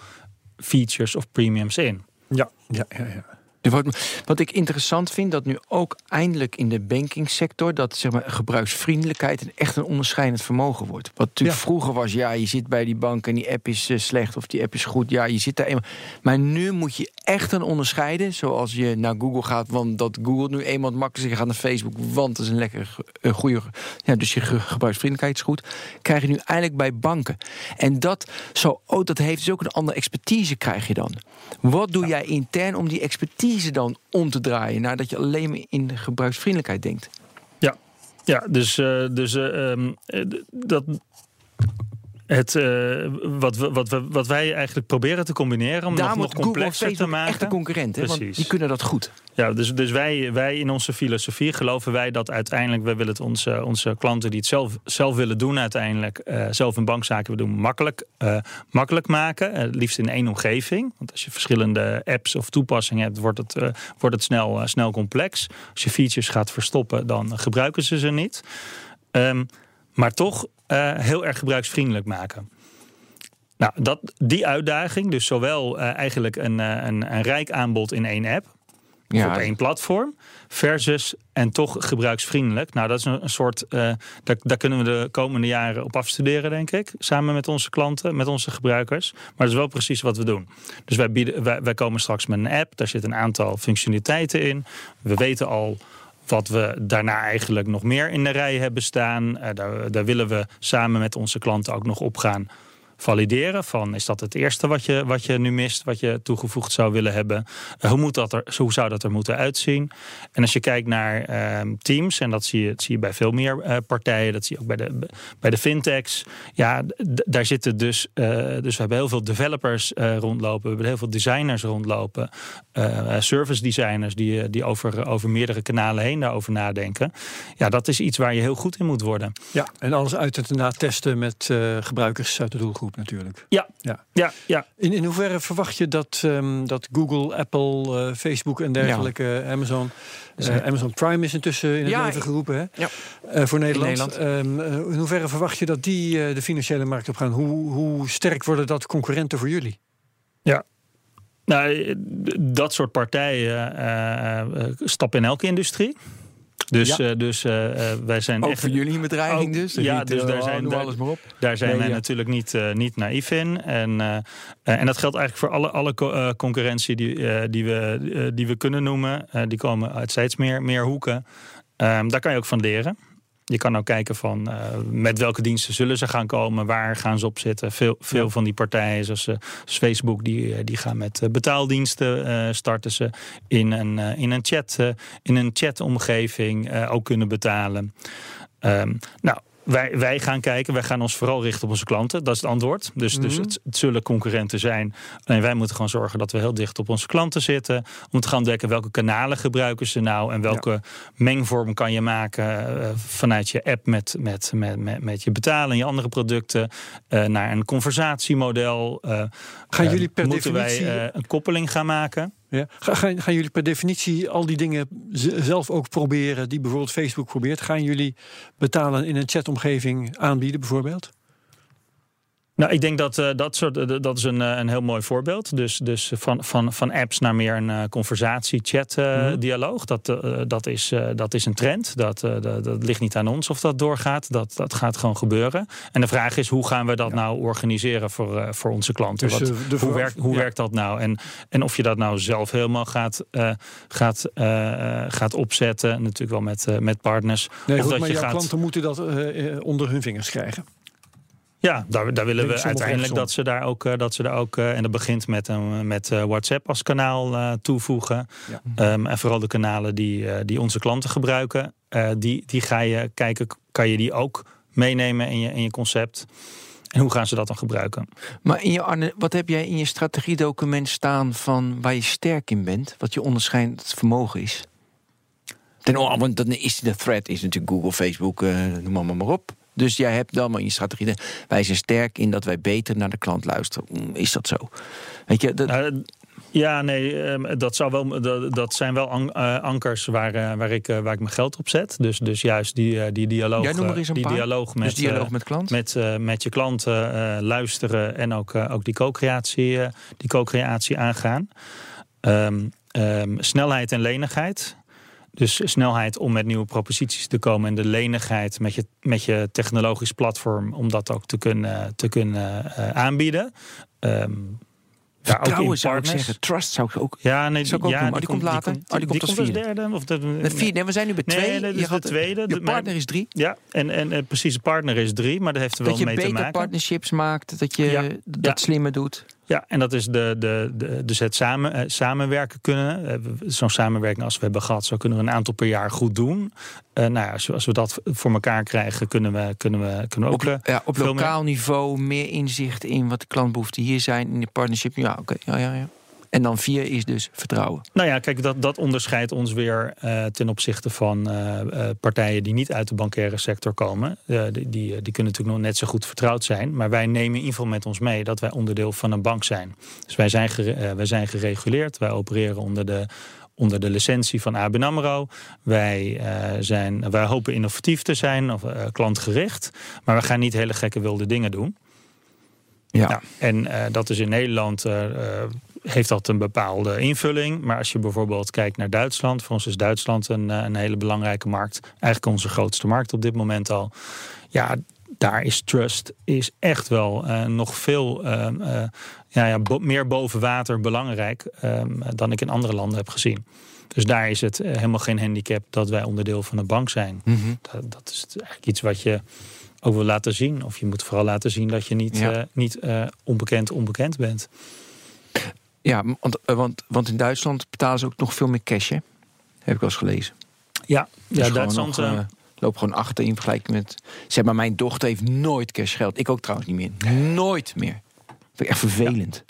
features of premiums in. Ja, ja, ja. ja. Wordt- Wat ik interessant vind, dat nu ook eindelijk in de bankingsector... dat zeg maar, gebruiksvriendelijkheid een echt een onderscheidend vermogen wordt. Wat natuurlijk Ja. vroeger was, ja, je zit bij die bank en die app is eh, slecht... of die app is goed, ja, je zit daar eenmaal. Maar nu moet je echt een onderscheiden. Zoals je naar Google gaat, want dat Google nu eenmaal makkelijker gaat naar Facebook... want het is een lekker een goede... Ja, dus je ge- gebruiksvriendelijkheid is goed. Krijg je nu eindelijk bij banken. En dat, zo, oh, dat heeft dus ook een andere expertise krijg je dan. Wat doe jij intern om die expertise dan om te draaien... nadat je alleen maar in de gebruiksvriendelijkheid denkt? Ja, ja dus, eh, dus eh, ehm, eh, dat. Het, eh, wat, we, wat, we, wat wij eigenlijk proberen te combineren om Daar nog, complexer te maken. echt een concurrent, hè? want Precies. die kunnen dat goed. Ja, dus, dus wij, wij in onze filosofie geloven wij dat uiteindelijk... wij willen het onze, onze klanten die het zelf, zelf willen doen uiteindelijk... eh, zelf een bankzaken willen doen, makkelijk, eh, makkelijk maken. Het liefst in één omgeving. Want als je verschillende apps of toepassingen hebt... wordt het, wordt het snel, snel complex. Als je features gaat verstoppen, dan gebruiken ze ze niet. Ehm, maar toch eh, heel erg gebruiksvriendelijk maken. Nou, dat, die uitdaging, dus zowel eh, eigenlijk een, eh, een, een rijk aanbod in één app of op één platform. Versus en toch gebruiksvriendelijk. Nou, dat is een, een soort. eh, daar, daar kunnen we de komende jaren op afstuderen, denk ik. Samen met onze klanten, met onze gebruikers. Maar dat is wel precies wat we doen. Dus wij, bieden, wij, wij komen straks met een app. Daar zit een aantal functionaliteiten in. We weten al wat we daarna eigenlijk nog meer in de rij hebben staan. Eh, daar, daar willen we samen met onze klanten ook nog op gaan valideren. Van is dat het eerste wat je, wat je nu mist, wat je toegevoegd zou willen hebben? Eh, hoe, moet dat er, hoe zou dat er moeten uitzien? En als je kijkt naar ehm, teams, en dat zie je, zie je bij veel meer eh, partijen, dat zie je ook bij de, bij de fintechs. Ja, daar zitten dus, eh, dus we hebben heel veel developers rondlopen, we hebben heel veel designers rondlopen, service designers die, die over, over meerdere kanalen heen daarover nadenken. Ja, dat is iets waar je heel goed in moet worden. ja, en alles uit en na testen met gebruikers uit de doelgroep. Groep natuurlijk. Ja, Ja. ja, ja. In, in hoeverre verwacht je dat, ehm, dat Google, Apple, eh, Facebook en dergelijke, Amazon, Dus, eh, eh, Amazon Prime is intussen in het Ja, leven geroepen hè? Ja. Eh, voor Nederland. Nederland. Ehm, eh, in hoeverre verwacht je dat die eh, de financiële markt op gaan? Hoe, hoe sterk worden dat concurrenten voor jullie? Nou, eh, dat soort partijen eh, eh, stappen in elke industrie. Dus, Ja. eh, dus eh, eh, wij zijn Ook echt, voor jullie bedreiging dus? ja, Retail, dus daar zijn- noem daar- alles maar op. daar zijn Nee, wij natuurlijk niet, niet naïef in. En, en dat geldt eigenlijk voor alle, alle co- concurrentie die, die, we, die we kunnen noemen. Die komen uit steeds meer, meer hoeken. Ehm, daar kan je ook van leren. Je kan ook kijken van eh, met welke diensten zullen ze gaan komen, waar gaan ze op zitten. Veel, veel Ja. van die partijen, zoals, eh, Facebook, die, eh, die gaan met betaaldiensten starten ze in een, in een chat, in een chatomgeving ook kunnen betalen. Ehm, nou, wij, wij gaan kijken, wij gaan ons vooral richten op onze klanten. Dat is het antwoord. Dus, dus Mhm. het, het zullen concurrenten zijn. En wij moeten gewoon zorgen dat we heel dicht op onze klanten zitten. Om te gaan ontdekken welke kanalen gebruiken ze nou. En welke mengvorm kan je maken eh, vanuit je app met, met, met, met, met je betalen en je andere producten. eh, naar een conversatiemodel. eh, Gaan jullie per moeten definitie... wij een koppeling gaan maken? Ja. Ga- Gaan, gaan jullie per definitie al die dingen zelf ook proberen die bijvoorbeeld Facebook probeert? Gaan jullie betalen in een chatomgeving aanbieden bijvoorbeeld? Nou, ik denk dat eh, dat, soort, eh, dat is een, eh, een heel mooi voorbeeld. Dus, dus van, van, van apps naar meer een eh, conversatie-chat-dialoog. dat, eh, dat, is, eh, dat is een trend. Dat, dat, dat ligt niet aan ons of dat doorgaat. Dat, dat gaat gewoon gebeuren. En de vraag is, hoe gaan we dat nou organiseren voor, voor onze klanten? Dus, Wat- de hoe werkt, hoe ja. werkt dat nou? En, en of je dat nou zelf helemaal gaat, gaat, gaat opzetten. Natuurlijk wel met, met partners. Nee, of goed, dat maar je jouw gaat- klanten moeten dat onder hun vingers krijgen. Ja, daar, daar willen we uiteindelijk dat ze daar ook, eh, dat ze daar ook eh, en dat begint met, een met eh, WhatsApp als kanaal eh, toevoegen. Ja. Ehm, en vooral de kanalen die, eh, die onze klanten gebruiken, eh, die, die ga je kijken, kan je die ook meenemen in je, in je concept? En hoe gaan ze dat dan gebruiken? Maar in je, Arne, wat heb jij in je strategiedocument staan van waar je sterk in bent? Wat je onderscheidend vermogen is? Ten, oh, want dan is de thread is natuurlijk Google, Facebook, eh, noem maar, maar op. Dus jij hebt dan maar in je strategie. Wij zijn sterk in dat wij beter naar de klant luisteren. Mm, Is dat zo? Weet je, dat, Nou, ja, nee, ehm, dat, zou wel, dat, dat zijn wel an- eh, ankers waar, eh, waar, ik, eh, waar ik mijn geld op zet. Dus, dus juist die, die dialoog, Jij noem eens een die paar. dialoog met, dus dialoog met klant. met, met je klanten luisteren en ook, ook die co-creatie, die co-creatie aangaan. Ehm, ehm, snelheid en lenigheid. Dus snelheid om met nieuwe proposities te komen en de lenigheid met je, met je technologisch platform om dat ook te kunnen, te kunnen eh, aanbieden. In Vertrouwen zou ik zeggen. Trust zou ik ook. Ja, nee, Zou ik ook ja, doen, maar die komt later. Oh, die komt als als vierde. derde. Of de, De vier, nee, we zijn nu bij twee. nee, je dus de tweede. Je De- partner is drie. Ja, en, en, en precies, de partner is drie, maar dat heeft er wel Dat je mee te beter maken. partnerships maakt. Dat je Ja, dat slimmer doet. Ja, en dat is de, de, de, dus het samen, eh, samenwerken kunnen. Eh, Zo'n samenwerking als we hebben gehad, zo kunnen we een aantal per jaar goed doen. Eh, nou ja, als, we- als we dat voor elkaar krijgen, kunnen we, kunnen we, kunnen we ook. Op, ja, op lokaal niveau meer inzicht in wat de klantbehoeften hier zijn in de partnership. Ja, oké. Ja, ja, ja. En dan vier is dus vertrouwen. Nou ja, kijk, dat, dat onderscheidt ons weer eh, ten opzichte van eh, eh, partijen die niet uit de bankaire sector komen. Die, die, die kunnen natuurlijk nog net zo goed vertrouwd zijn. Maar wij nemen in ieder geval met ons mee dat wij onderdeel van een bank zijn. Dus wij zijn, gere- wij zijn gereguleerd. Wij opereren onder de, onder de licentie van ABN AMRO. Wij, zijn, wij hopen innovatief te zijn of klantgericht. Maar we gaan niet hele gekke wilde dingen doen. Ja. Nou, en dat is in Nederland heeft dat een bepaalde invulling. Maar als je bijvoorbeeld kijkt naar Duitsland, voor ons is Duitsland een, eh, een hele belangrijke markt. Eigenlijk onze grootste markt op dit moment al. Ja, daar is trust is echt wel eh, nog veel eh, eh, ja, ja, bo- meer boven water belangrijk eh, dan ik in andere landen heb gezien. Dus daar is het helemaal geen handicap dat wij onderdeel van een bank zijn. Mhm. Dat, dat is eigenlijk iets wat je ook wil laten zien. Of je moet vooral laten zien dat je niet, Ja. niet onbekend onbekend bent. Ja, want, eh, want, want in Duitsland betalen ze ook nog veel meer cash, hè? Heb ik wel eens gelezen. Ja, Dus ja Duitsland. nog, eh, eh, loopt gewoon achter in vergelijking met... Zeg maar, mijn dochter heeft nooit cashgeld. Ik ook trouwens niet meer. Nooit meer. Vind ik echt vervelend.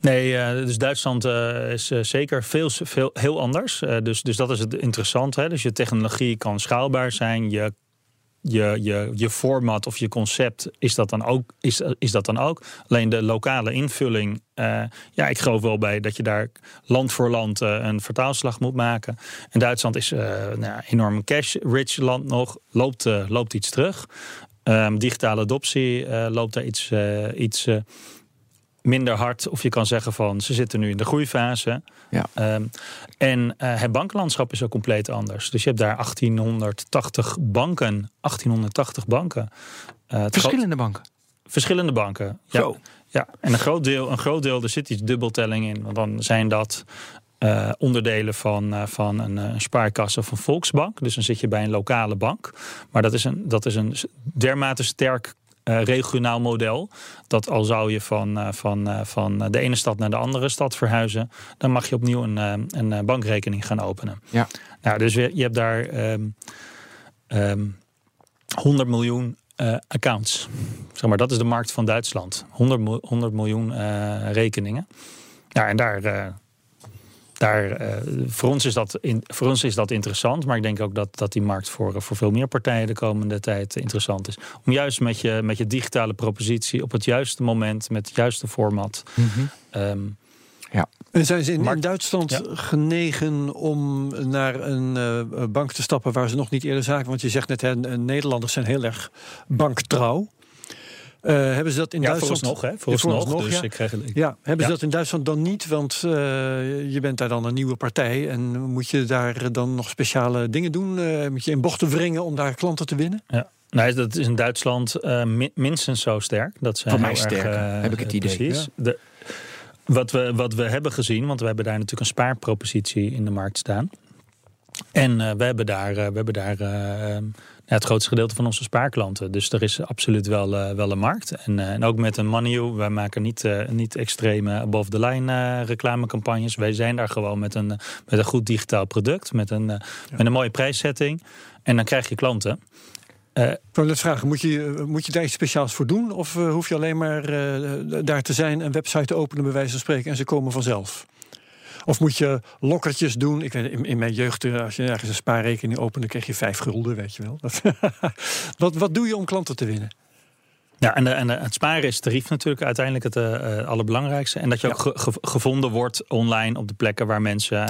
Nee, eh, dus Duitsland is zeker veel, veel, heel anders. Dus, dus dat is het interessante. Hè? Dus je technologie kan schaalbaar zijn. Je je, je, je format of je concept is dat dan ook. Is, is dat dan ook. Alleen de lokale invulling. eh, ja, ik geloof wel bij dat je daar land voor land eh, een vertaalslag moet maken. En Duitsland is eh nou, enorm cash-rich land nog. Loopt, loopt iets terug. Ehm, digitale adoptie loopt daar iets, iets minder hard. Of je kan zeggen van ze zitten nu in de groeifase. Ja. Ehm, en eh, het bankenlandschap is ook compleet anders. Dus je hebt daar 1880 banken. 1880 banken. Eh, Verschillende banken. verschillende banken. Ja. Zo. Ja, en een groot deel, een groot deel, er zit iets dubbeltelling in. Want dan zijn dat eh, onderdelen van, van een eh, spaarkas of een volksbank. Dus dan zit je bij een lokale bank. Maar dat is een, dat is een dermate sterk eh, regionaal model. Dat al zou je van, eh, van, eh, van de ene stad naar de andere stad verhuizen. Dan mag je opnieuw een, een bankrekening gaan openen. Ja. Nou, dus je, je hebt daar ehm, ehm, 100 miljoen accounts. Zeg maar, dat is de markt van Duitsland. 100, mil- 100 miljoen rekeningen. Ja, en daar, daar eh, voor, ons is dat in, voor ons is dat interessant. Maar ik denk ook dat, dat die markt voor, voor veel meer partijen de komende tijd interessant is. Om juist met je, met je digitale propositie op het juiste moment, met het juiste format. ehm, En zijn ze in, Duitsland Ja. genegen om naar een eh, bank te stappen waar ze nog niet eerder zagen? Want je zegt net, hè, Nederlanders zijn heel erg banktrouw. Eh, hebben ze dat in ja, Duitsland? vooralsnog, hè? Ja, Vooralsnog, vooralsnog, dus ja. ik krijg, ik, Ja, hebben ze dat in Duitsland dan niet? Want eh, je bent daar dan een nieuwe partij. En moet je daar dan nog speciale dingen doen? Eh, moet je in bochten wringen om daar klanten te winnen? Ja. Nee, dat is in Duitsland eh, mi- minstens zo sterk. Dat zijn Voor mij eh, heb ik het idee. Precies. De, wat, we, wat we hebben gezien, want we hebben daar natuurlijk een spaarpropositie in de markt staan. En eh, we hebben daar, we hebben daar het grootste gedeelte van onze spaarklanten. Dus er is absoluut wel, eh, wel een markt. En, eh, en ook met een Money, wij maken niet, eh, niet extreme above the line reclamecampagnes. Wij zijn daar gewoon met een, met een goed digitaal product, met een, met een mooie prijszetting. En dan krijg je klanten. Ik wil net vragen, moet je, moet je daar iets speciaals voor doen? Of hoef je alleen maar daar te zijn, een website te openen, bij wijze van spreken, en ze komen vanzelf? Of moet je lokkertjes doen? Ik weet, in, in mijn jeugd, eh, als je ergens een spaarrekening opende, kreeg je vijf gulden, weet je wel. Dat- wat, wat doe je om klanten te winnen? Ja, en, de, en de- het sparen is tarief natuurlijk uiteindelijk het eh, allerbelangrijkste. En dat je ook ge- ge- gevonden wordt online op de plekken waar mensen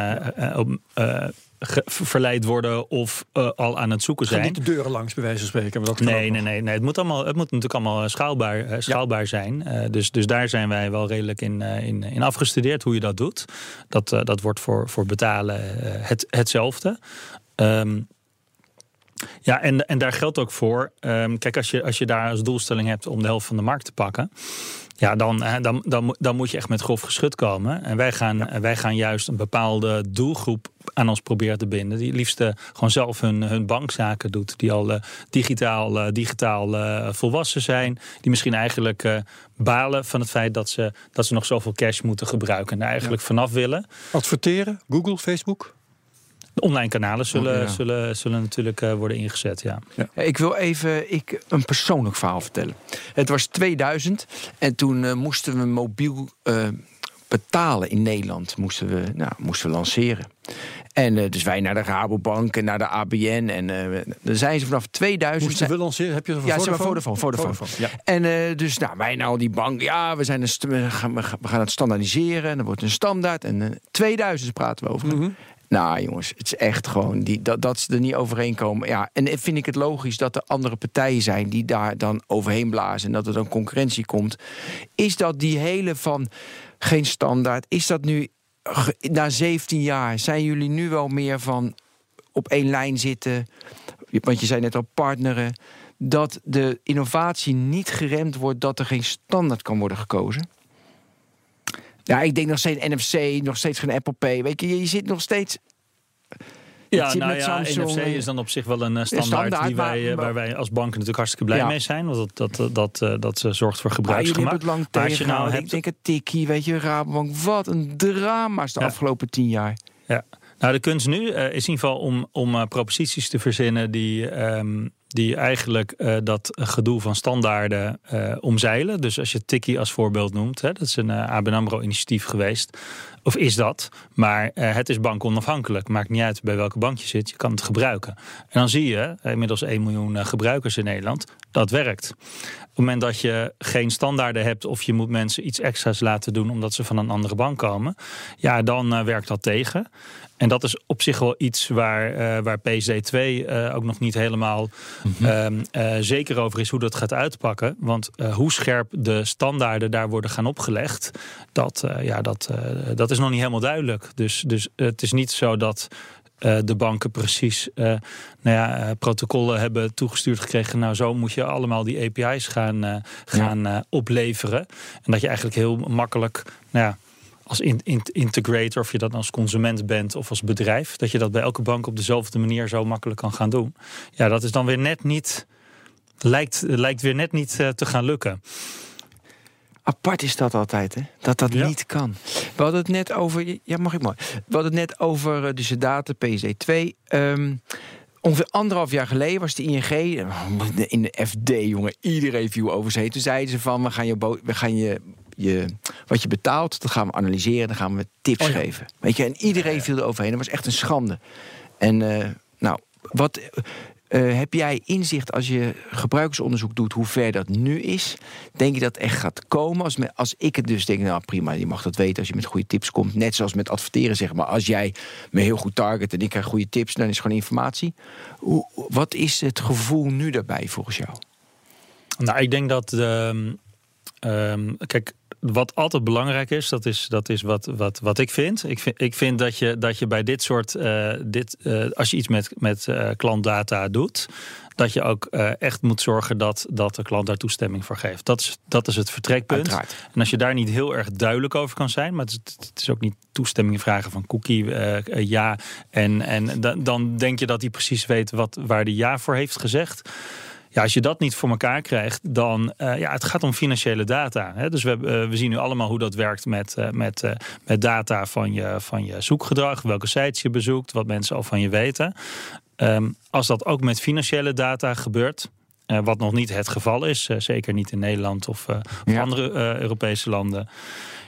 op, ge- verleid worden of eh, al aan het zoeken Ga zijn. niet de deuren langs, bij wijze van spreken. Dat Nee, nee, nee, nee. Het moet, allemaal, het moet natuurlijk allemaal eh, schaalbaar, eh, schaalbaar zijn. Dus, dus daar zijn wij wel redelijk in, in, in afgestudeerd hoe je dat doet. Dat, dat wordt voor, voor betalen het, hetzelfde. Ehm, ja, en, en daar geldt ook voor. ehm, kijk, als je, als je daar als doelstelling hebt om de helft van de markt te pakken. Ja, dan, dan, dan, moet- dan moet je echt met grof geschut komen. En wij gaan, wij gaan juist een bepaalde doelgroep aan ons proberen te binden. Die liefst gewoon zelf hun, hun bankzaken doet. Die al eh, digitaal, eh, digitaal eh, volwassen zijn. Die misschien eigenlijk balen van het feit dat ze, dat ze nog zoveel cash moeten gebruiken. En daar eigenlijk vanaf willen. Adverteren, Google, Facebook. De online kanalen zullen, Ja. zullen, zullen natuurlijk eh, worden ingezet. Ja. Ja, Ik wil even ik, een persoonlijk verhaal vertellen. Het was 2000 en toen eh, moesten we mobiel eh, betalen in Nederland. Moesten we, nou, moesten we lanceren. En eh, dus wij naar de Rabobank en naar de ABN. En eh dan zijn ze vanaf 2000... Moesten we lanceren? Heb je het ja, Vodafone. Vodafone. Vodafone, ja. En eh, dus, nou, wij nou die bank, ja, we, zijn een st- we, gaan, we gaan- het standaardiseren. En er wordt een standaard. En eh 2000 praten we over. Mhm. Nou, jongens, het is echt gewoon die, dat, dat ze er niet overheen komen. Ja, en vind ik het logisch dat er andere partijen zijn die daar dan overheen blazen en dat er dan concurrentie komt. Is dat die hele van geen standaard? Is dat nu na 17 jaar? Zijn jullie nu wel meer van op één lijn zitten? Want je zei net al partneren. Dat de innovatie niet geremd wordt, dat er geen standaard kan worden gekozen? Ja, ik denk nog steeds NFC, nog steeds geen Apple Pay. Weet je, je zit nog steeds. Ja, nou ja, Samsung NFC is dan op zich wel een eh, standaard, standaard, die wij, maar- eh, waar wij als banken natuurlijk hartstikke blij Ja. mee zijn. Want dat, dat, dat, dat eh, zorgt voor gebruiksgemak. het lang Maar als je nou hebt- Ik denk het tikkie, weet je, Rabobank. Wat een drama's de Ja. afgelopen tien jaar. Ja. Nou, de kunst nu is in ieder geval om, om proposities te verzinnen die, ehm, die eigenlijk uh, dat gedoe van standaarden uh, omzeilen. Dus als je Tiki als voorbeeld noemt, hè, dat is een uh, ABN AMRO initiatief geweest. Of is dat? Maar het is bankonafhankelijk. Maakt niet uit bij welke bank je zit, je kan het gebruiken. En dan zie je, inmiddels 1 miljoen gebruikers in Nederland, dat werkt. Op het moment dat je geen standaarden hebt of je moet mensen iets extra's laten doen omdat ze van een andere bank komen, ja, dan werkt dat tegen. En dat is op zich wel iets waar, uh, waar PSD2 uh, ook nog niet helemaal mm -hmm. uh, zeker over is hoe dat gaat uitpakken. Want hoe scherp de standaarden daar worden gaan opgelegd, dat, ja, dat, dat is nog niet helemaal duidelijk. Dus, dus het is niet zo dat de banken precies nou ja, protocollen hebben toegestuurd gekregen. Nou, zo moet je allemaal die API's gaan, gaan ja. opleveren. En dat je eigenlijk heel makkelijk. Nou ja, als in, in, integrator, of je dat als consument bent of als bedrijf, dat je dat bij elke bank op dezelfde manier zo makkelijk kan gaan doen. Ja, dat is dan weer net niet, lijkt, lijkt weer net niet uh, te gaan lukken. Apart is dat altijd, hè? Dat dat ja. niet kan. We hadden het net over. Ja, mag ik mooi. We hadden het net over dus de data PSD2. Um, Ongeveer anderhalf jaar geleden was de ING in de FD, jongen. Iedereen viel over heen. Toen zeiden ze van, we gaan je, we gaan je je, wat je betaalt, dat gaan we analyseren. Dan gaan we tips oh ja. geven. Weet je, en iedereen viel er overheen. Dat was echt een schande. En uh, nou, wat. Uh, heb jij inzicht als je gebruikersonderzoek doet hoe ver dat nu is? Denk je dat echt gaat komen? Als, als ik het dus denk, nou prima, je mag dat weten als je met goede tips komt. Net zoals met adverteren, zeg maar. Als jij me heel goed target en ik krijg goede tips, dan is het gewoon informatie. Hoe, wat is het gevoel nu daarbij volgens jou? Nou, ik denk dat. Um, um, kijk, wat altijd belangrijk is, dat is, dat is wat, wat, wat ik vind. Ik vind, ik vind dat, je, dat je bij dit soort, uh, dit, uh, als je iets met, met uh, klantdata doet, dat je ook echt moet zorgen dat, dat de klant daar toestemming voor geeft. Dat is, dat is het vertrekpunt. Uiteraard. En als je daar niet heel erg duidelijk over kan zijn, maar het is, het is ook niet toestemming vragen van cookie ja. En, en dan, dan denk je dat hij precies weet wat, waar hij ja voor heeft gezegd. Ja, als je dat niet voor elkaar krijgt, dan uh, ja, het gaat om financiële data. Hè? Dus we, uh, we zien nu allemaal hoe dat werkt met, uh, met, met data van je, van je zoekgedrag, welke sites je bezoekt, wat mensen al van je weten. Um, als dat ook met financiële data gebeurt, wat nog niet het geval is, zeker niet in Nederland of, of andere Europese landen.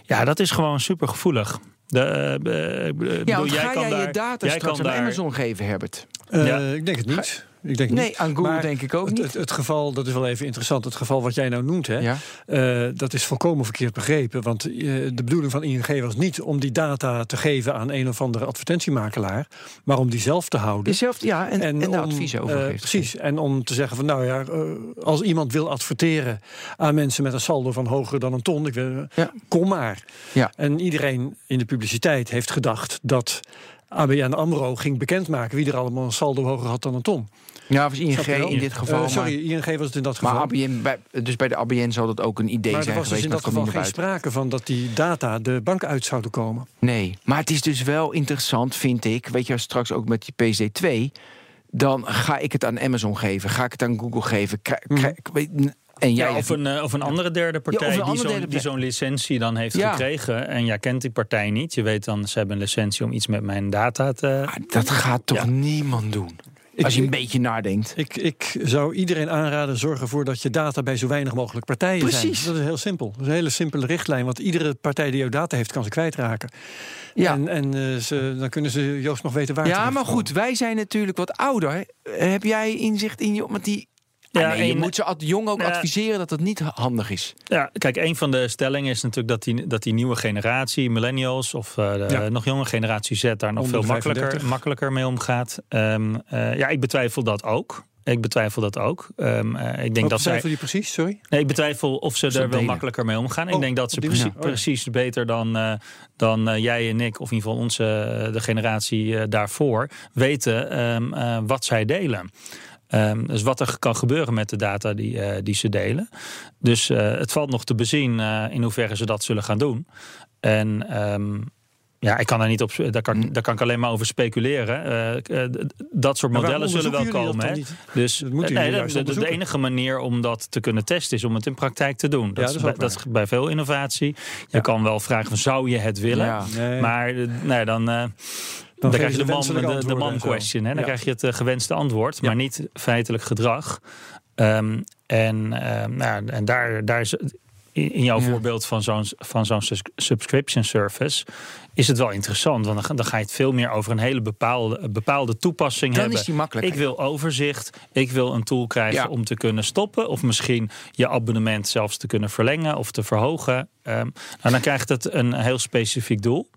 Ja, dat is gewoon super gevoelig. De, ja, bedoel, jij ga kan jij daar, je data straks aan daar... Amazon geven, Herbert? ja. Ik denk het niet. Ik denk nee, niet. aan Google denk ik ook het, niet. Het, het, geval, dat is wel even interessant. Het geval wat jij nou noemt, hè, ja. uh, dat is volkomen verkeerd begrepen. Want uh, de bedoeling van ING was niet om die data te geven aan een of andere advertentiemakelaar, maar om die zelf te houden. Jezelf, ja, en, en, en de advies over uh, Precies. En om te zeggen van, nou ja, als iemand wil adverteren aan mensen met een saldo van hoger dan een ton, ik wil, ja. kom maar. Ja. En iedereen in de publiciteit heeft gedacht dat ABN AMRO ging bekendmaken wie er allemaal een saldo hoger had dan een ton. Ja, was ING in dit geval. Uh, sorry, ING was het in dat geval. Maar ABN, dus bij de ABN zal dat ook een idee maar zijn geweest. Maar er was dus in dat geval geen sprake van dat die data de bank uit zouden komen. Nee, maar het is dus wel interessant, vind ik. Weet je, straks ook met die PC2... dan ga ik het aan Amazon geven. Ga ik het aan Google geven. Krijg, krijg, en jij ja, of, een, of een andere derde partij ja, die zo'n zo licentie dan heeft ja. gekregen. En jij kent die partij niet. Je weet dan, ze hebben een licentie om iets met mijn data te... Maar dat gaat toch niemand doen? Ik, Als je een beetje nadenkt. Ik, ik zou iedereen aanraden, zorg ervoor dat je data bij zo weinig mogelijk partijen Precies. zijn. Dat is heel simpel. Dat is een hele simpele richtlijn. Want iedere partij die jouw data heeft, kan ze kwijtraken. Ja. En, en uh, ze, dan kunnen ze Joost nog weten waar Ja, maar goed, wij zijn natuurlijk wat ouder. Heb jij inzicht in je... Want die ja, ah, nee, je moet ze jong ook adviseren dat het niet handig is. Ja, kijk, een van de stellingen is natuurlijk dat die, dat die nieuwe generatie, millennials of uh, de ja. nog jonge generatie Z, daar nog veel makkelijker, makkelijker mee omgaat. Um, uh, ja, ik betwijfel dat ook. Ik betwijfel dat ook. Um, uh, ik denk Wat dat zij. je precies? Sorry. Nee, ik betwijfel of ze, ze er wel makkelijker mee omgaan. Oh, ik denk dat ze precies, oh, precies beter dan, uh, dan uh, jij en ik, of in ieder geval onze de generatie daarvoor, weten um, wat zij delen. Um, dus wat er kan gebeuren met de data die, uh, die ze delen. Dus uh, het valt nog te bezien uh, in hoeverre ze dat zullen gaan doen. En um, ja, ik kan daar niet op. Daar kan, daar kan ik alleen maar over speculeren. dat soort modellen zullen wel komen. Hè? Dus dat nee, de, de, de, enige manier om dat te kunnen testen is om het in praktijk te doen. Dat, ja, dat, is, bij, dat is, bij, veel innovatie. Je ja. kan wel vragen: zou je het willen? Ja. Nee. Maar nee, dan Dan, krijg je de man, de, man en question. Hè? Dan Ja. krijg je het eh, gewenste antwoord, Ja. maar niet feitelijk gedrag. Ehm, en ehm, nou, en daar, daar is in jouw Ja. voorbeeld van zo'n van zo'n subscription service is het wel interessant. Want dan, ga- dan ga je het veel meer over een hele bepaalde, bepaalde toepassing Dan hebben. is die makkelijk. Ik wil overzicht. Ik wil een tool krijgen Ja. om te kunnen stoppen. Of misschien je abonnement zelfs te kunnen verlengen of te verhogen. Ehm, nou, dan krijgt het een heel specifiek doel.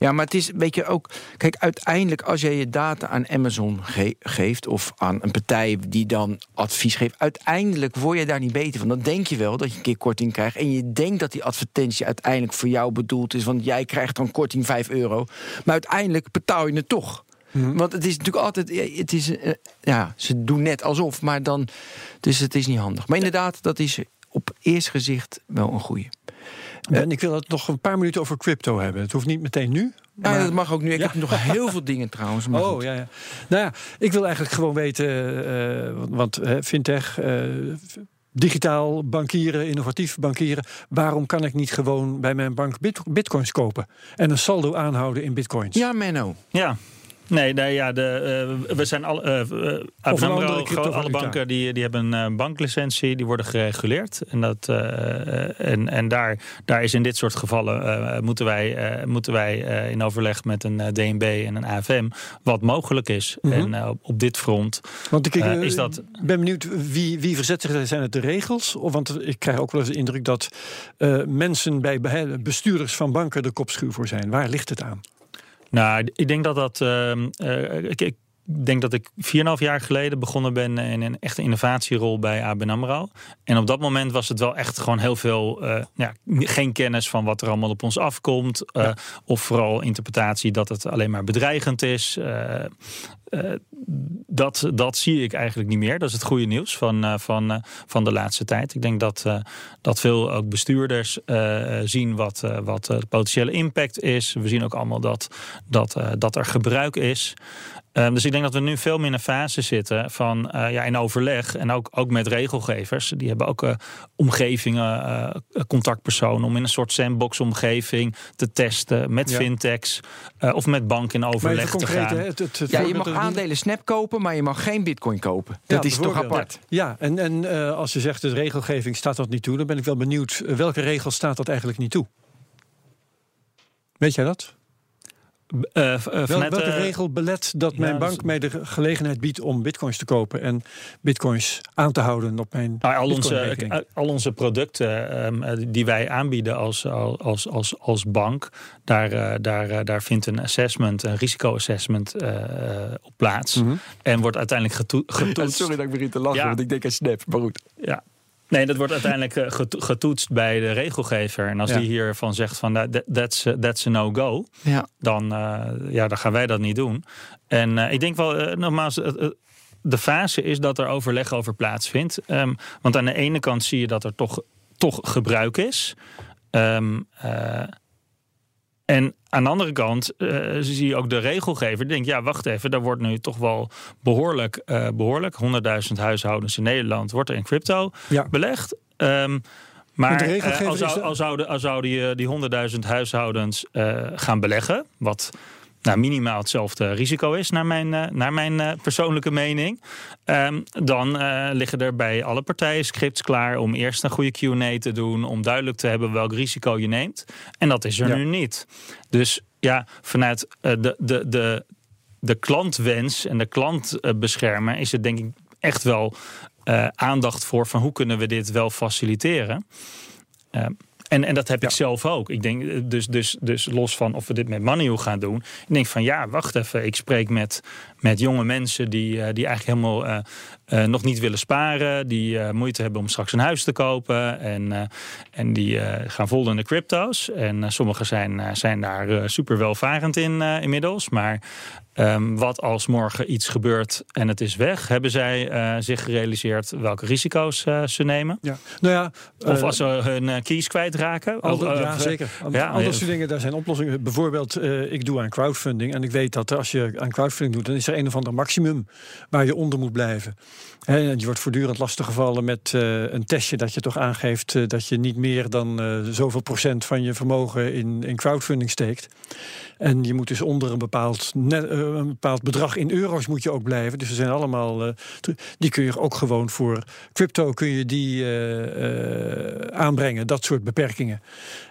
Ja, maar het is een beetje ook. Kijk, uiteindelijk, als jij je data aan Amazon ge- geeft. of aan een partij die dan advies geeft. uiteindelijk word je daar niet beter van. Dan denk je wel dat je een keer korting krijgt. en je denkt dat die advertentie uiteindelijk voor jou bedoeld is. want jij krijgt dan korting 5 euro. Maar uiteindelijk betaal je het toch. Want het is natuurlijk altijd. Het is, eh, ja, ze doen net alsof, maar dan. Dus het is niet handig. Maar inderdaad, dat is op eerst gezicht wel een goede. En ik wil het nog een paar minuten over crypto hebben. Het hoeft niet meteen nu. Ja, maar- dat mag ook nu. Ik Ja. heb nog heel veel dingen trouwens. maar Oh goed. ja, ja. Nou ja, ik wil eigenlijk gewoon weten, eh, want- eh, fintech, eh, digitaal bankieren, innovatief bankieren. Waarom kan ik niet gewoon bij mijn bank bit- bitcoins kopen en een saldo aanhouden in bitcoins? Ja, Menno. Ja. Nee, nee ja, de, eh, we zijn alle, eh eh, AMRO, andere cryptovaluta. alle banken die, die hebben een eh, banklicentie, die worden gereguleerd. En, dat, eh, en, en daar, daar is in dit soort gevallen eh, moeten wij, eh, moeten wij eh, in overleg met een eh, DNB en een AFM wat mogelijk is. Mhm. En eh, op, dit front Want ik eh, eh, is dat. ben benieuwd wie, wie verzet zich. Zijn het de regels? Of, want ik krijg ook wel eens de indruk dat eh, mensen bij be- bestuurders van banken de kopschuw voor zijn. Waar ligt het aan? Nou, ik denk dat dat. ehm, eh, ik, ik denk dat ik 4,5 jaar geleden begonnen ben in een echte innovatierol bij ABN AMRO. En op dat moment was het wel echt gewoon heel veel. eh, ja, geen kennis van wat er allemaal op ons afkomt. eh, Of vooral interpretatie dat het alleen maar bedreigend is. eh, dat, dat zie ik eigenlijk niet meer. Dat is het goede nieuws van, van, van de laatste tijd. Ik denk dat, dat veel ook bestuurders zien wat, wat de potentiële impact is. We zien ook allemaal dat, dat, dat er gebruik is. Ehm, dus ik denk dat we nu veel meer in een fase zitten van eh, ja, in overleg en ook, ook met regelgevers. Die hebben ook eh, omgevingen, eh, contactpersonen om in een soort sandbox-omgeving te testen met Ja. fintechs eh, of met banken in Maar overleg te gaan. hè, het, het, het Ja, je mag aandelen Snap kopen, maar je mag geen bitcoin kopen. Ja, Dat is toch apart? Ja, en, en eh, als je zegt de regelgeving staat dat niet toe, dan ben ik wel benieuwd welke regel staat dat eigenlijk niet toe? Weet jij dat? Eh, eh, vanuit, welke eh, regel belet dat ja, mijn dus- bank mij de ge- gelegenheid biedt om bitcoins te kopen en bitcoins aan te houden op mijn Nou, al, onze, al onze producten ehm, eh, die wij aanbieden als, als, als, als bank, daar, daar, daar vindt een assessment, een risicoassessment eh, op plaats. Mhm. En wordt uiteindelijk getoe- getoetst. dat ik begin te lachen, Ja. want ik denk aan Snap. Maar goed. Ja. Nee, dat wordt uiteindelijk eh, geto- getoetst bij de regelgever. En als Ja. die hiervan zegt van nou, that- that's, a- that's a no-go, Ja. dan, eh, ja, dan gaan wij dat niet doen. En eh, ik denk wel, nogmaals, de fase is dat er overleg over plaatsvindt. Ehm, want aan de ene kant zie je dat er toch, toch gebruik is. Ehm, eh, en aan de andere kant eh, zie je ook de regelgever. Die denkt, ja, wacht even, daar wordt nu toch wel behoorlijk, eh behoorlijk 100.000 huishoudens in Nederland wordt er in crypto Ja. belegd. Ehm, maar de eh, regelgever al, al zouden, al zouden je die 100.000 huishoudens gaan beleggen, wat nou, minimaal hetzelfde risico is, naar mijn, eh, naar mijn eh, persoonlijke mening. Ehm, dan eh, liggen er bij alle partijen scripts klaar om eerst een goede QA te doen, om duidelijk te hebben welk risico je neemt. En dat is er Ja. nu niet. Dus ja, vanuit de, de, de, de klantwens en de klantbeschermer is het denk ik echt wel aandacht voor van hoe kunnen we dit wel faciliteren. En, en dat heb ik zelf ook. Ik denk eh, dus, dus, dus los van of we dit met Money gaan doen. Ik denk van ja, wacht even. Ik spreek met, met jonge mensen die, eh, die eigenlijk helemaal eh, nog niet willen sparen. Die moeite hebben om straks een huis te kopen. En, en die gaan vol in de crypto's. En sommigen zijn, zijn daar super welvarend in inmiddels. Maar ehm, wat als morgen iets gebeurt en het is weg? Hebben zij eh, zich gerealiseerd welke risico's eh, ze nemen? Ja. Nou ja, Of eh, als ze hun keys kwijtraken? Al Of, ja, of, zeker. Ja, al dat soort dingen, daar zijn oplossingen. Bijvoorbeeld, ik doe aan crowdfunding. En ik weet dat als je aan crowdfunding doet, dan is er een of ander maximum waar je onder moet blijven. En je wordt voortdurend lastiggevallen met een testje dat je toch aangeeft dat je niet meer dan zoveel procent van je vermogen in, in crowdfunding steekt. En je moet dus onder een bepaald, net, eh, een bepaald bedrag in euro's moet je ook blijven. Dus er zijn allemaal. eh, die kun je ook gewoon voor crypto kun je die eh, eh, aanbrengen. Dat soort beperkingen.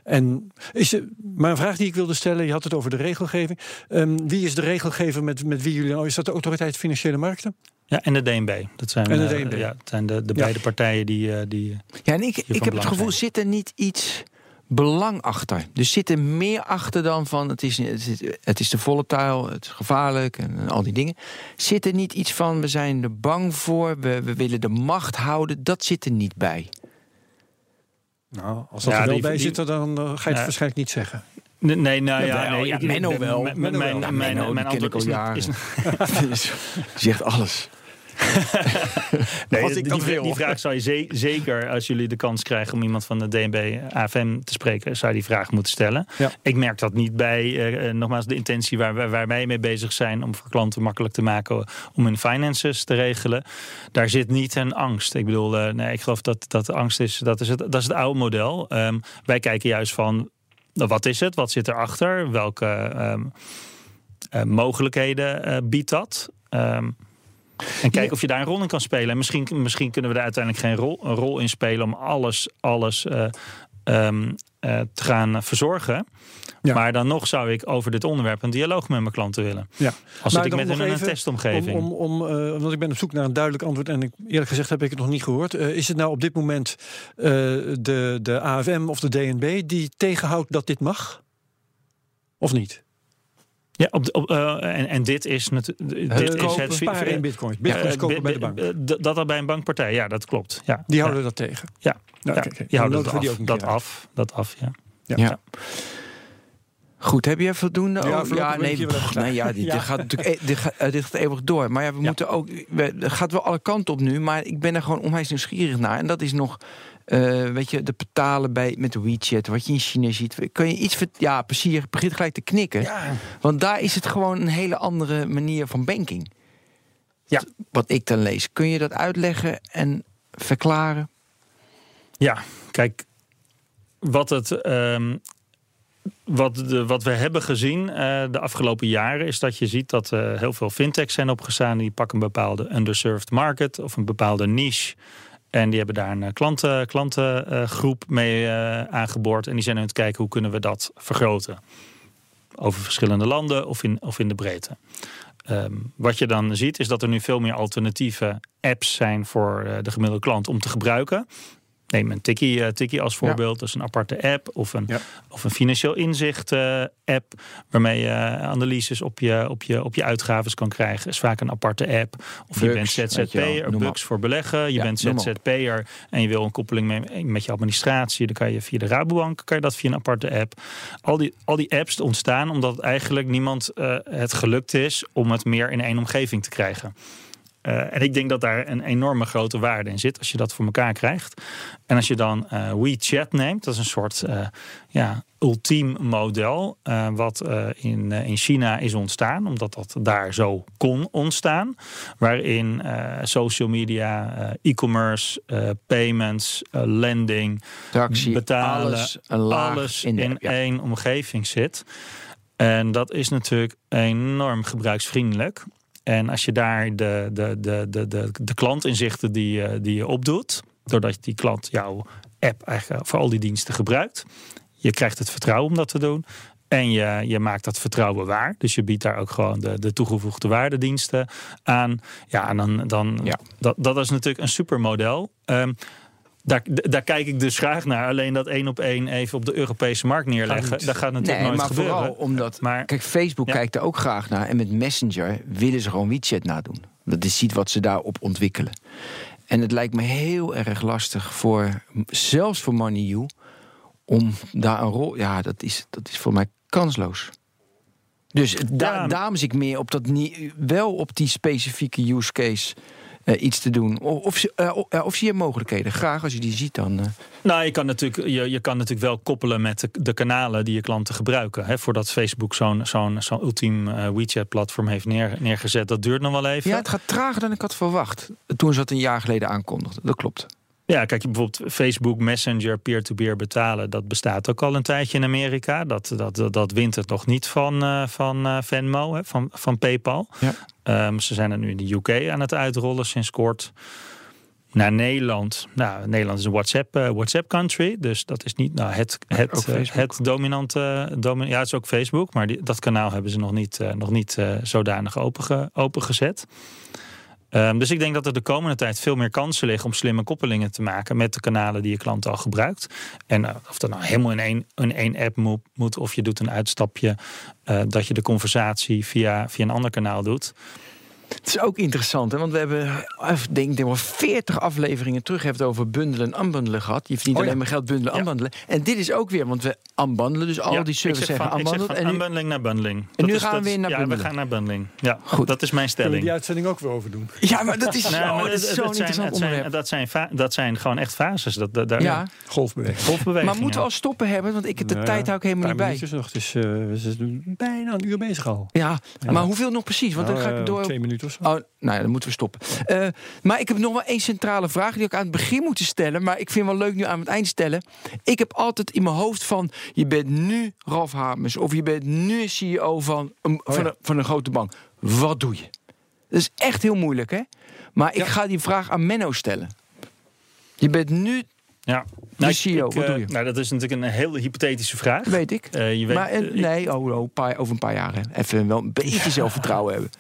En is er, maar een vraag die ik wilde stellen, je had het over de regelgeving. Ehm, wie is de regelgever met, met wie jullie nou? Is dat de autoriteit Financiële Markten? Ja, en de DNB. Dat zijn, En de DNB. ja, het zijn de, de Ja. beide partijen die, eh, die Ja, en ik, ik heb het gevoel, zijn. zit er niet iets belang achter? Er zit er meer achter dan van het is, het is, is te volatile, het is gevaarlijk en, al die dingen. Zit er niet iets van we zijn er bang voor, we, we willen de macht houden? Dat zit er niet bij. Nou, als dat Ja, er wel die- bij die- zit, dan ga je het Ja. waarschijnlijk niet zeggen. Nee, nee, nou ja, nee, ja, ik- Menno wel. Mijn, mijn, Ja, mijn, Menno, die mijn ken ik antwoord al is, jaren. is, Dus, zegt alles. Nee, Als ik die, dat die, wil. die vraag zou je ze- zeker, als jullie de kans krijgen om iemand van de DNB AFM te spreken, zou je die vraag moeten stellen. Ja. Ik merk dat niet bij, eh, eh, nogmaals, de intentie waar, wij- waar wij mee bezig zijn om voor klanten makkelijk te maken om hun finances te regelen. Daar zit niet een angst. Ik bedoel, eh, nee, ik geloof dat, dat angst is, dat is het, dat is het oude model. Ehm, wij kijken juist van, wat is het? Wat zit erachter? Welke ehm, eh, mogelijkheden biedt dat? Ehm, en kijken of je daar een rol in kan spelen. En misschien, misschien kunnen we daar uiteindelijk geen rol, een rol in spelen om alles, alles eh, ehm, eh, te gaan verzorgen. Ja. Maar dan nog zou ik over dit onderwerp een dialoog met mijn klanten willen. Ja. Als zit ik met hen in een testomgeving. Om, om, om, eh, want ik ben op zoek naar een duidelijk antwoord en ik, eerlijk gezegd heb ik het nog niet gehoord. Eh, is het nou op dit moment de, de AFM of de DNB die tegenhoudt dat dit mag? Of niet? Ja, op, de- op, eh, en, en dit is natuurlijk. Dit is kopen, het sparen in bitcoins. Bitcoins eh, kopen bi- bij de bank. eh, Dat al bij een bankpartij, ja, dat klopt. Ja, Die ja, houden dat tegen. Ja, Nou, ja, die houden dat, die af, dat af. Dat af, ja. Ja. Ja. Goed, heb je voldoende? Ja, Oh, ik nee, pff, nee, ja, dit, Ja. dit gaat natuurlijk e- dit gaat, dit gaat eeuwig door. Maar ja, we moeten ook. We, het gaat wel alle kanten op nu, maar ik ben er gewoon onwijs nieuwsgierig naar. En dat is nog, eh, weet je, de betalen bij met de WeChat, wat je in China ziet. Kun je iets, ja, je begint gelijk te knikken. Want daar is het gewoon een hele andere manier van banking. Ja. Wat ik dan lees. Kun je dat uitleggen en verklaren? Ja, kijk, wat, het, ehm, wat, de, wat we hebben gezien eh, de afgelopen jaren is dat je ziet dat eh, heel veel fintechs zijn opgestaan. Die pakken een bepaalde underserved market of een bepaalde niche. En die hebben daar een eh, klanten, klantengroep mee eh, aangeboord. En die zijn aan het kijken hoe kunnen we dat vergroten. Over verschillende landen of in, of in de breedte. Ehm, wat je dan ziet is dat er nu veel meer alternatieve apps zijn voor eh, de gemiddelde klant om te gebruiken. Neem een Tikkie, eh, Tikkie als voorbeeld. Dat is een aparte app. Of een, Ja. of een financieel inzicht eh, app. Waarmee je analyses op je, op, je, op je uitgaves kan krijgen. Is vaak een aparte app. Of je Bugs, bent je. ZZP'er. Bugs voor beleggen. Je Ja, bent. ZZP'er. En je wil een koppeling mee, met je administratie. Dan kan je via de Rabobank. Kan je dat via een aparte app. Al die, al die apps ontstaan omdat eigenlijk niemand eh, het gelukt is. Om het meer in één omgeving te krijgen. Eh, en ik denk dat daar een enorme grote waarde in zit als je dat voor elkaar krijgt. En als je dan eh, WeChat neemt, dat is een soort eh, ja, ultiem model. wat in, in China is ontstaan, omdat dat daar zo kon ontstaan. Waarin social media, e-commerce, payments, lending, Taxi, betalen, alles, een laag alles in, in, de, ja. één omgeving zit. En dat is natuurlijk enorm gebruiksvriendelijk. En als je daar de, de, de, de, de, de klantinzichten die, je- die je opdoet, doordat die klant jouw app eigenlijk voor al die diensten gebruikt, je krijgt het vertrouwen om dat te doen. En je, je maakt dat vertrouwen waar. Dus je biedt daar ook gewoon de, de toegevoegde waardediensten aan. Ja, en dan, dan Ja. Dat, dat is natuurlijk een supermodel. Ehm daar, daar kijk ik dus graag naar. Alleen dat één op één even op de Europese markt neerleggen. niet. dat gaat natuurlijk Nee, nooit maar gebeuren. vooral omdat... Maar Kijk, Facebook Ja. kijkt er ook graag naar. En met Messenger willen ze gewoon WeChat nadoen. Dat is ziet wat ze daarop ontwikkelen. En het lijkt me heel erg lastig voor, zelfs voor MoneyU, om daar een rol... Ja, dat is, dat is voor mij kansloos. Dus da Ja, daarom zit ik meer op dat niet, wel op die specifieke use case iets te doen? Of, of, eh, of, zie je mogelijkheden? Graag als je die ziet dan. eh. Nou, je kan natuurlijk, je, je kan natuurlijk wel koppelen met de, de kanalen die je klanten gebruiken. Hè, voordat Facebook zo'n zo'n zo'n ultiem eh, WeChat-platform heeft neer, neergezet, dat duurt nog wel even. Ja, het gaat trager dan ik had verwacht. Toen ze dat een jaar geleden aankondigden. Dat klopt. Ja, kijk, bijvoorbeeld Facebook Messenger peer-to-peer betalen, dat bestaat ook al een tijdje in Amerika. Dat, dat, dat, dat wint het nog niet van, eh, van eh, Venmo, hè, van, van PayPal. Ja. Ehm, ze zijn er nu in de UK aan het uitrollen sinds kort. Naar Nederland. Nou, Nederland is een WhatsApp, eh, WhatsApp country. Dus dat is niet nou, het, het, het dominante. domi- ja, het is ook Facebook. Maar die, dat kanaal hebben ze nog niet, nog niet zodanig openge, opengezet. Ehm, dus ik denk dat er de komende tijd veel meer kansen liggen om slimme koppelingen te maken met de kanalen die je klant al gebruikt. En eh, of dat nou helemaal in één, in app moet, moet, of je doet een uitstapje eh, dat je de conversatie via, via een ander kanaal doet. Het is ook interessant, hè? want we hebben, denk ik, wel 40 afleveringen terug hebben over bundelen en unbundelen gehad. Je verdient Oh ja. alleen maar geld bundelen en Ja. unbundelen. En dit is ook weer, want we unbundelen, dus al Ja, die services zeg zeggen van, van En nu, unbundling naar bundling. Dat nu is- gaan we weer naar Ja, bundelen. we gaan naar bundling. Ja, Goed. dat is mijn Kunnen we stelling. die uitzending ook weer over doen? ja, maar dat is, zo'n zijn- interessant het zijn- onderwerp. Dat zijn, dat zijn gewoon echt fases. Dat, dat, daar, Ja, Golfbeweging. golfbewegingen. maar moeten we al stoppen hebben, want ik heb de Nou tijd ja, hou ik helemaal niet bij. nog. Het is, eh, we zijn bijna een uur bezig al. Ja, maar hoeveel nog precies? Want dan Nou, ga ik eh, door. Twee minuten of zo. Oh, nou ja, dan moeten we stoppen. Eh, maar ik heb nog wel één centrale vraag die ik aan het begin moet stellen. Maar ik vind wel leuk nu aan het eind stellen. Ik heb altijd in mijn hoofd van... je bent nu Ralf Hamers of je bent nu CEO van een, van, ja. een, van een grote bank. Wat doe je? Dat is echt heel moeilijk, hè? Maar ik Ja. ga die vraag aan Menno stellen. Je bent nu, Ja. De CEO, wat eh, doe je? Nou, dat is natuurlijk een heel hypothetische vraag. weet ik. Eh, je weet, maar eh, eh, nee, oh, oh, paar- over een paar jaar. hè. Even wel een beetje zelfvertrouwen hebben.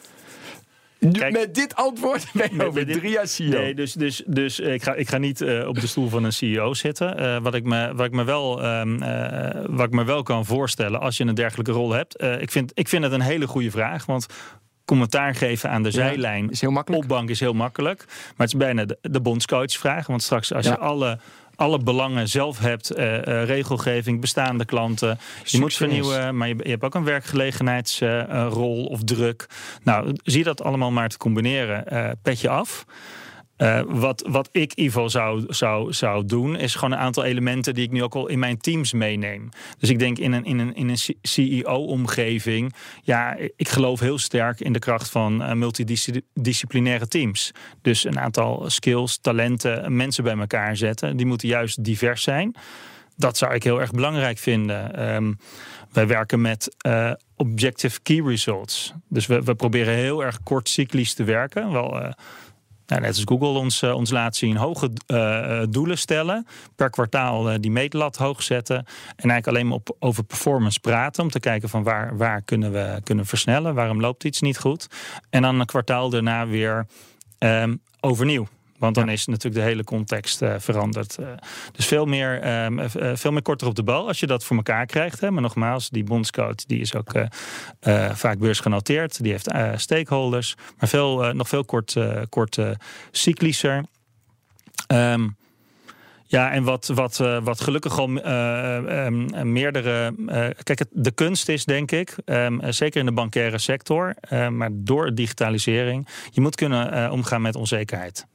Kijk, met dit antwoord ben je met- over met dit- drie jaar CEO. Nee, dus, dus, dus eh, ik, ga, ik ga niet eh, op de stoel van een CEO zitten. Eh, wat, ik me, wat, ik me wel, ehm, eh, wat ik me wel kan voorstellen als je een dergelijke rol hebt. ik, vind, ik vind het een hele goede vraag. Want commentaar geven aan de zijlijn is heel makkelijk. op bank is heel makkelijk. Maar het is bijna de, de bondscoachvraag. Want straks als Ja. je alle, alle belangen zelf hebt, eh, eh, regelgeving, bestaande klanten. Je moet vernieuwen, maar je, je hebt ook een werkgelegenheidsrol of druk. Nou, zie dat allemaal maar te combineren. eh petje af. Eh, wat, wat ik Ivo zou, zou, zou doen, is gewoon een aantal elementen die ik nu ook al in mijn teams meeneem. Dus ik denk in een, in een, in een CEO-omgeving, ja, ik geloof heel sterk in de kracht van eh, multidisciplinaire teams. Dus een aantal skills, talenten, mensen bij elkaar zetten. Die moeten juist divers zijn. Dat zou ik heel erg belangrijk vinden. Ehm, wij werken met eh, objective key results. Dus we, we proberen heel erg kort cyclisch te werken. Wel, nou, net als Google ons, eh, ons laat zien, hoge eh, eh, doelen stellen. Per kwartaal die meetlat hoog zetten. En eigenlijk alleen maar op, over performance praten. Om te kijken van waar, waar kunnen we kunnen versnellen. Waarom loopt iets niet goed. En dan een kwartaal daarna weer ehm, overnieuw. Want dan is natuurlijk de hele context eh, veranderd. Eh, dus veel meer, ehm, eh, veel meer korter op de bal als je dat voor elkaar krijgt. Hè. Maar nogmaals, die bondscoach die is ook vaak beursgenoteerd. Die heeft eh, stakeholders. Maar veel, nog veel kort, kort cyclischer. Ehm, ja, en wat, wat, wat gelukkig al eh, ehm, meerdere. kijk, het, de kunst is, denk ik, zeker in de bankaire sector, maar door digitalisering, je moet kunnen omgaan met onzekerheid.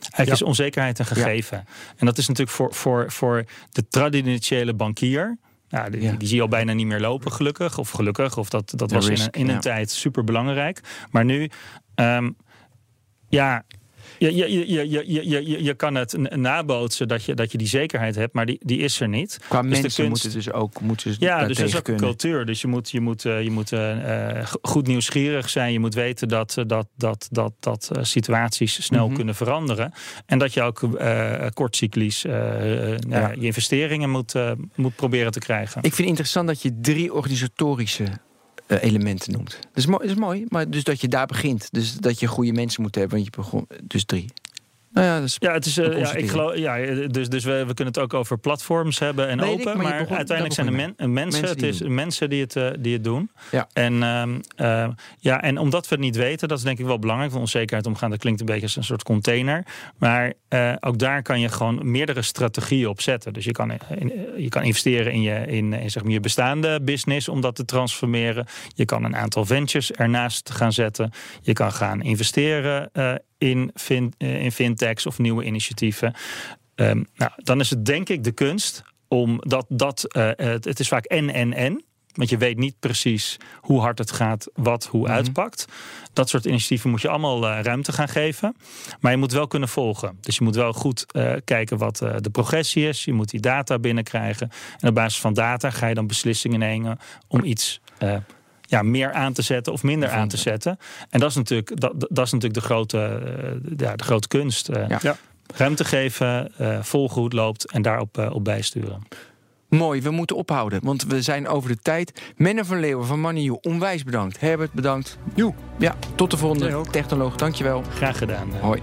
Eigenlijk is onzekerheid een gegeven. En dat is natuurlijk voor, voor, voor de traditionele bankier. Nou, die, Ja. die zie je al bijna niet meer lopen, gelukkig. Of gelukkig, of dat, dat De was in een, in een ja. tijd super belangrijk. Maar nu, ehm, ja, je, je, je, je, je, je, je, kan het nabootsen dat je, dat je die zekerheid hebt, maar die, die is er niet. Qua Dus mensen kunst- moeten dus ook moeten ze Ja, dus dat is ook een kunnen. cultuur. Dus je moet, je moet, eh, je moet eh, eh, goed nieuwsgierig zijn. Je moet weten dat, dat, dat, dat, dat situaties snel Mhm. kunnen veranderen. En dat je ook nou ja, je investeringen moet, moet proberen te krijgen. Ik vind het interessant dat je drie organisatorische eh, elementen noemt. Dat is, mooi, dat is mooi, maar dus dat je daar begint. Dus dat je goede mensen moet hebben, want je begon dus drie. Nou ja, is Ja, het is, eh, ja, ik geloof, ja, dus, dus we, we kunnen het ook over platforms hebben en Weet ik, open. maar je maar begon- uiteindelijk zijn de men, mensen, Mensen het is mensen die het, eh, die het doen. Ja. En, ehm, eh, ja, en omdat we het niet weten, dat is denk ik wel belangrijk. Want onzekerheid omgaan, dat klinkt een beetje als een soort container. Maar ook daar kan je gewoon meerdere strategieën op zetten. Dus je kan, in- je kan investeren in je, in, in zeg maar je bestaande business om dat te transformeren. Je kan een aantal ventures ernaast gaan zetten. Je kan gaan investeren in, fin, in fintechs of nieuwe initiatieven. Um, nou, dan is het denk ik de kunst om dat, dat uh, het, het is vaak en en en. Want je weet niet precies hoe hard het gaat, wat hoe mm -hmm. uitpakt. Dat soort initiatieven moet je allemaal uh, ruimte gaan geven. Maar je moet wel kunnen volgen. Dus je moet wel goed uh, kijken wat de progressie is. Je moet die data binnenkrijgen. En op basis van data ga je dan beslissingen nemen om iets ja, meer aan te zetten of minder aan te zetten. En dat is natuurlijk, dat, dat is natuurlijk de, grote, ja, de grote kunst. Ja. Ja. Ruimte geven, volgen hoe het loopt en daarop op bijsturen. Mooi, we moeten ophouden, want we zijn over de tijd. Menno van Leeuwen van Money You, onwijs bedankt. Herbert, bedankt. Joe. Ja, tot de volgende technoloog. Dankjewel. Graag gedaan. Hoi.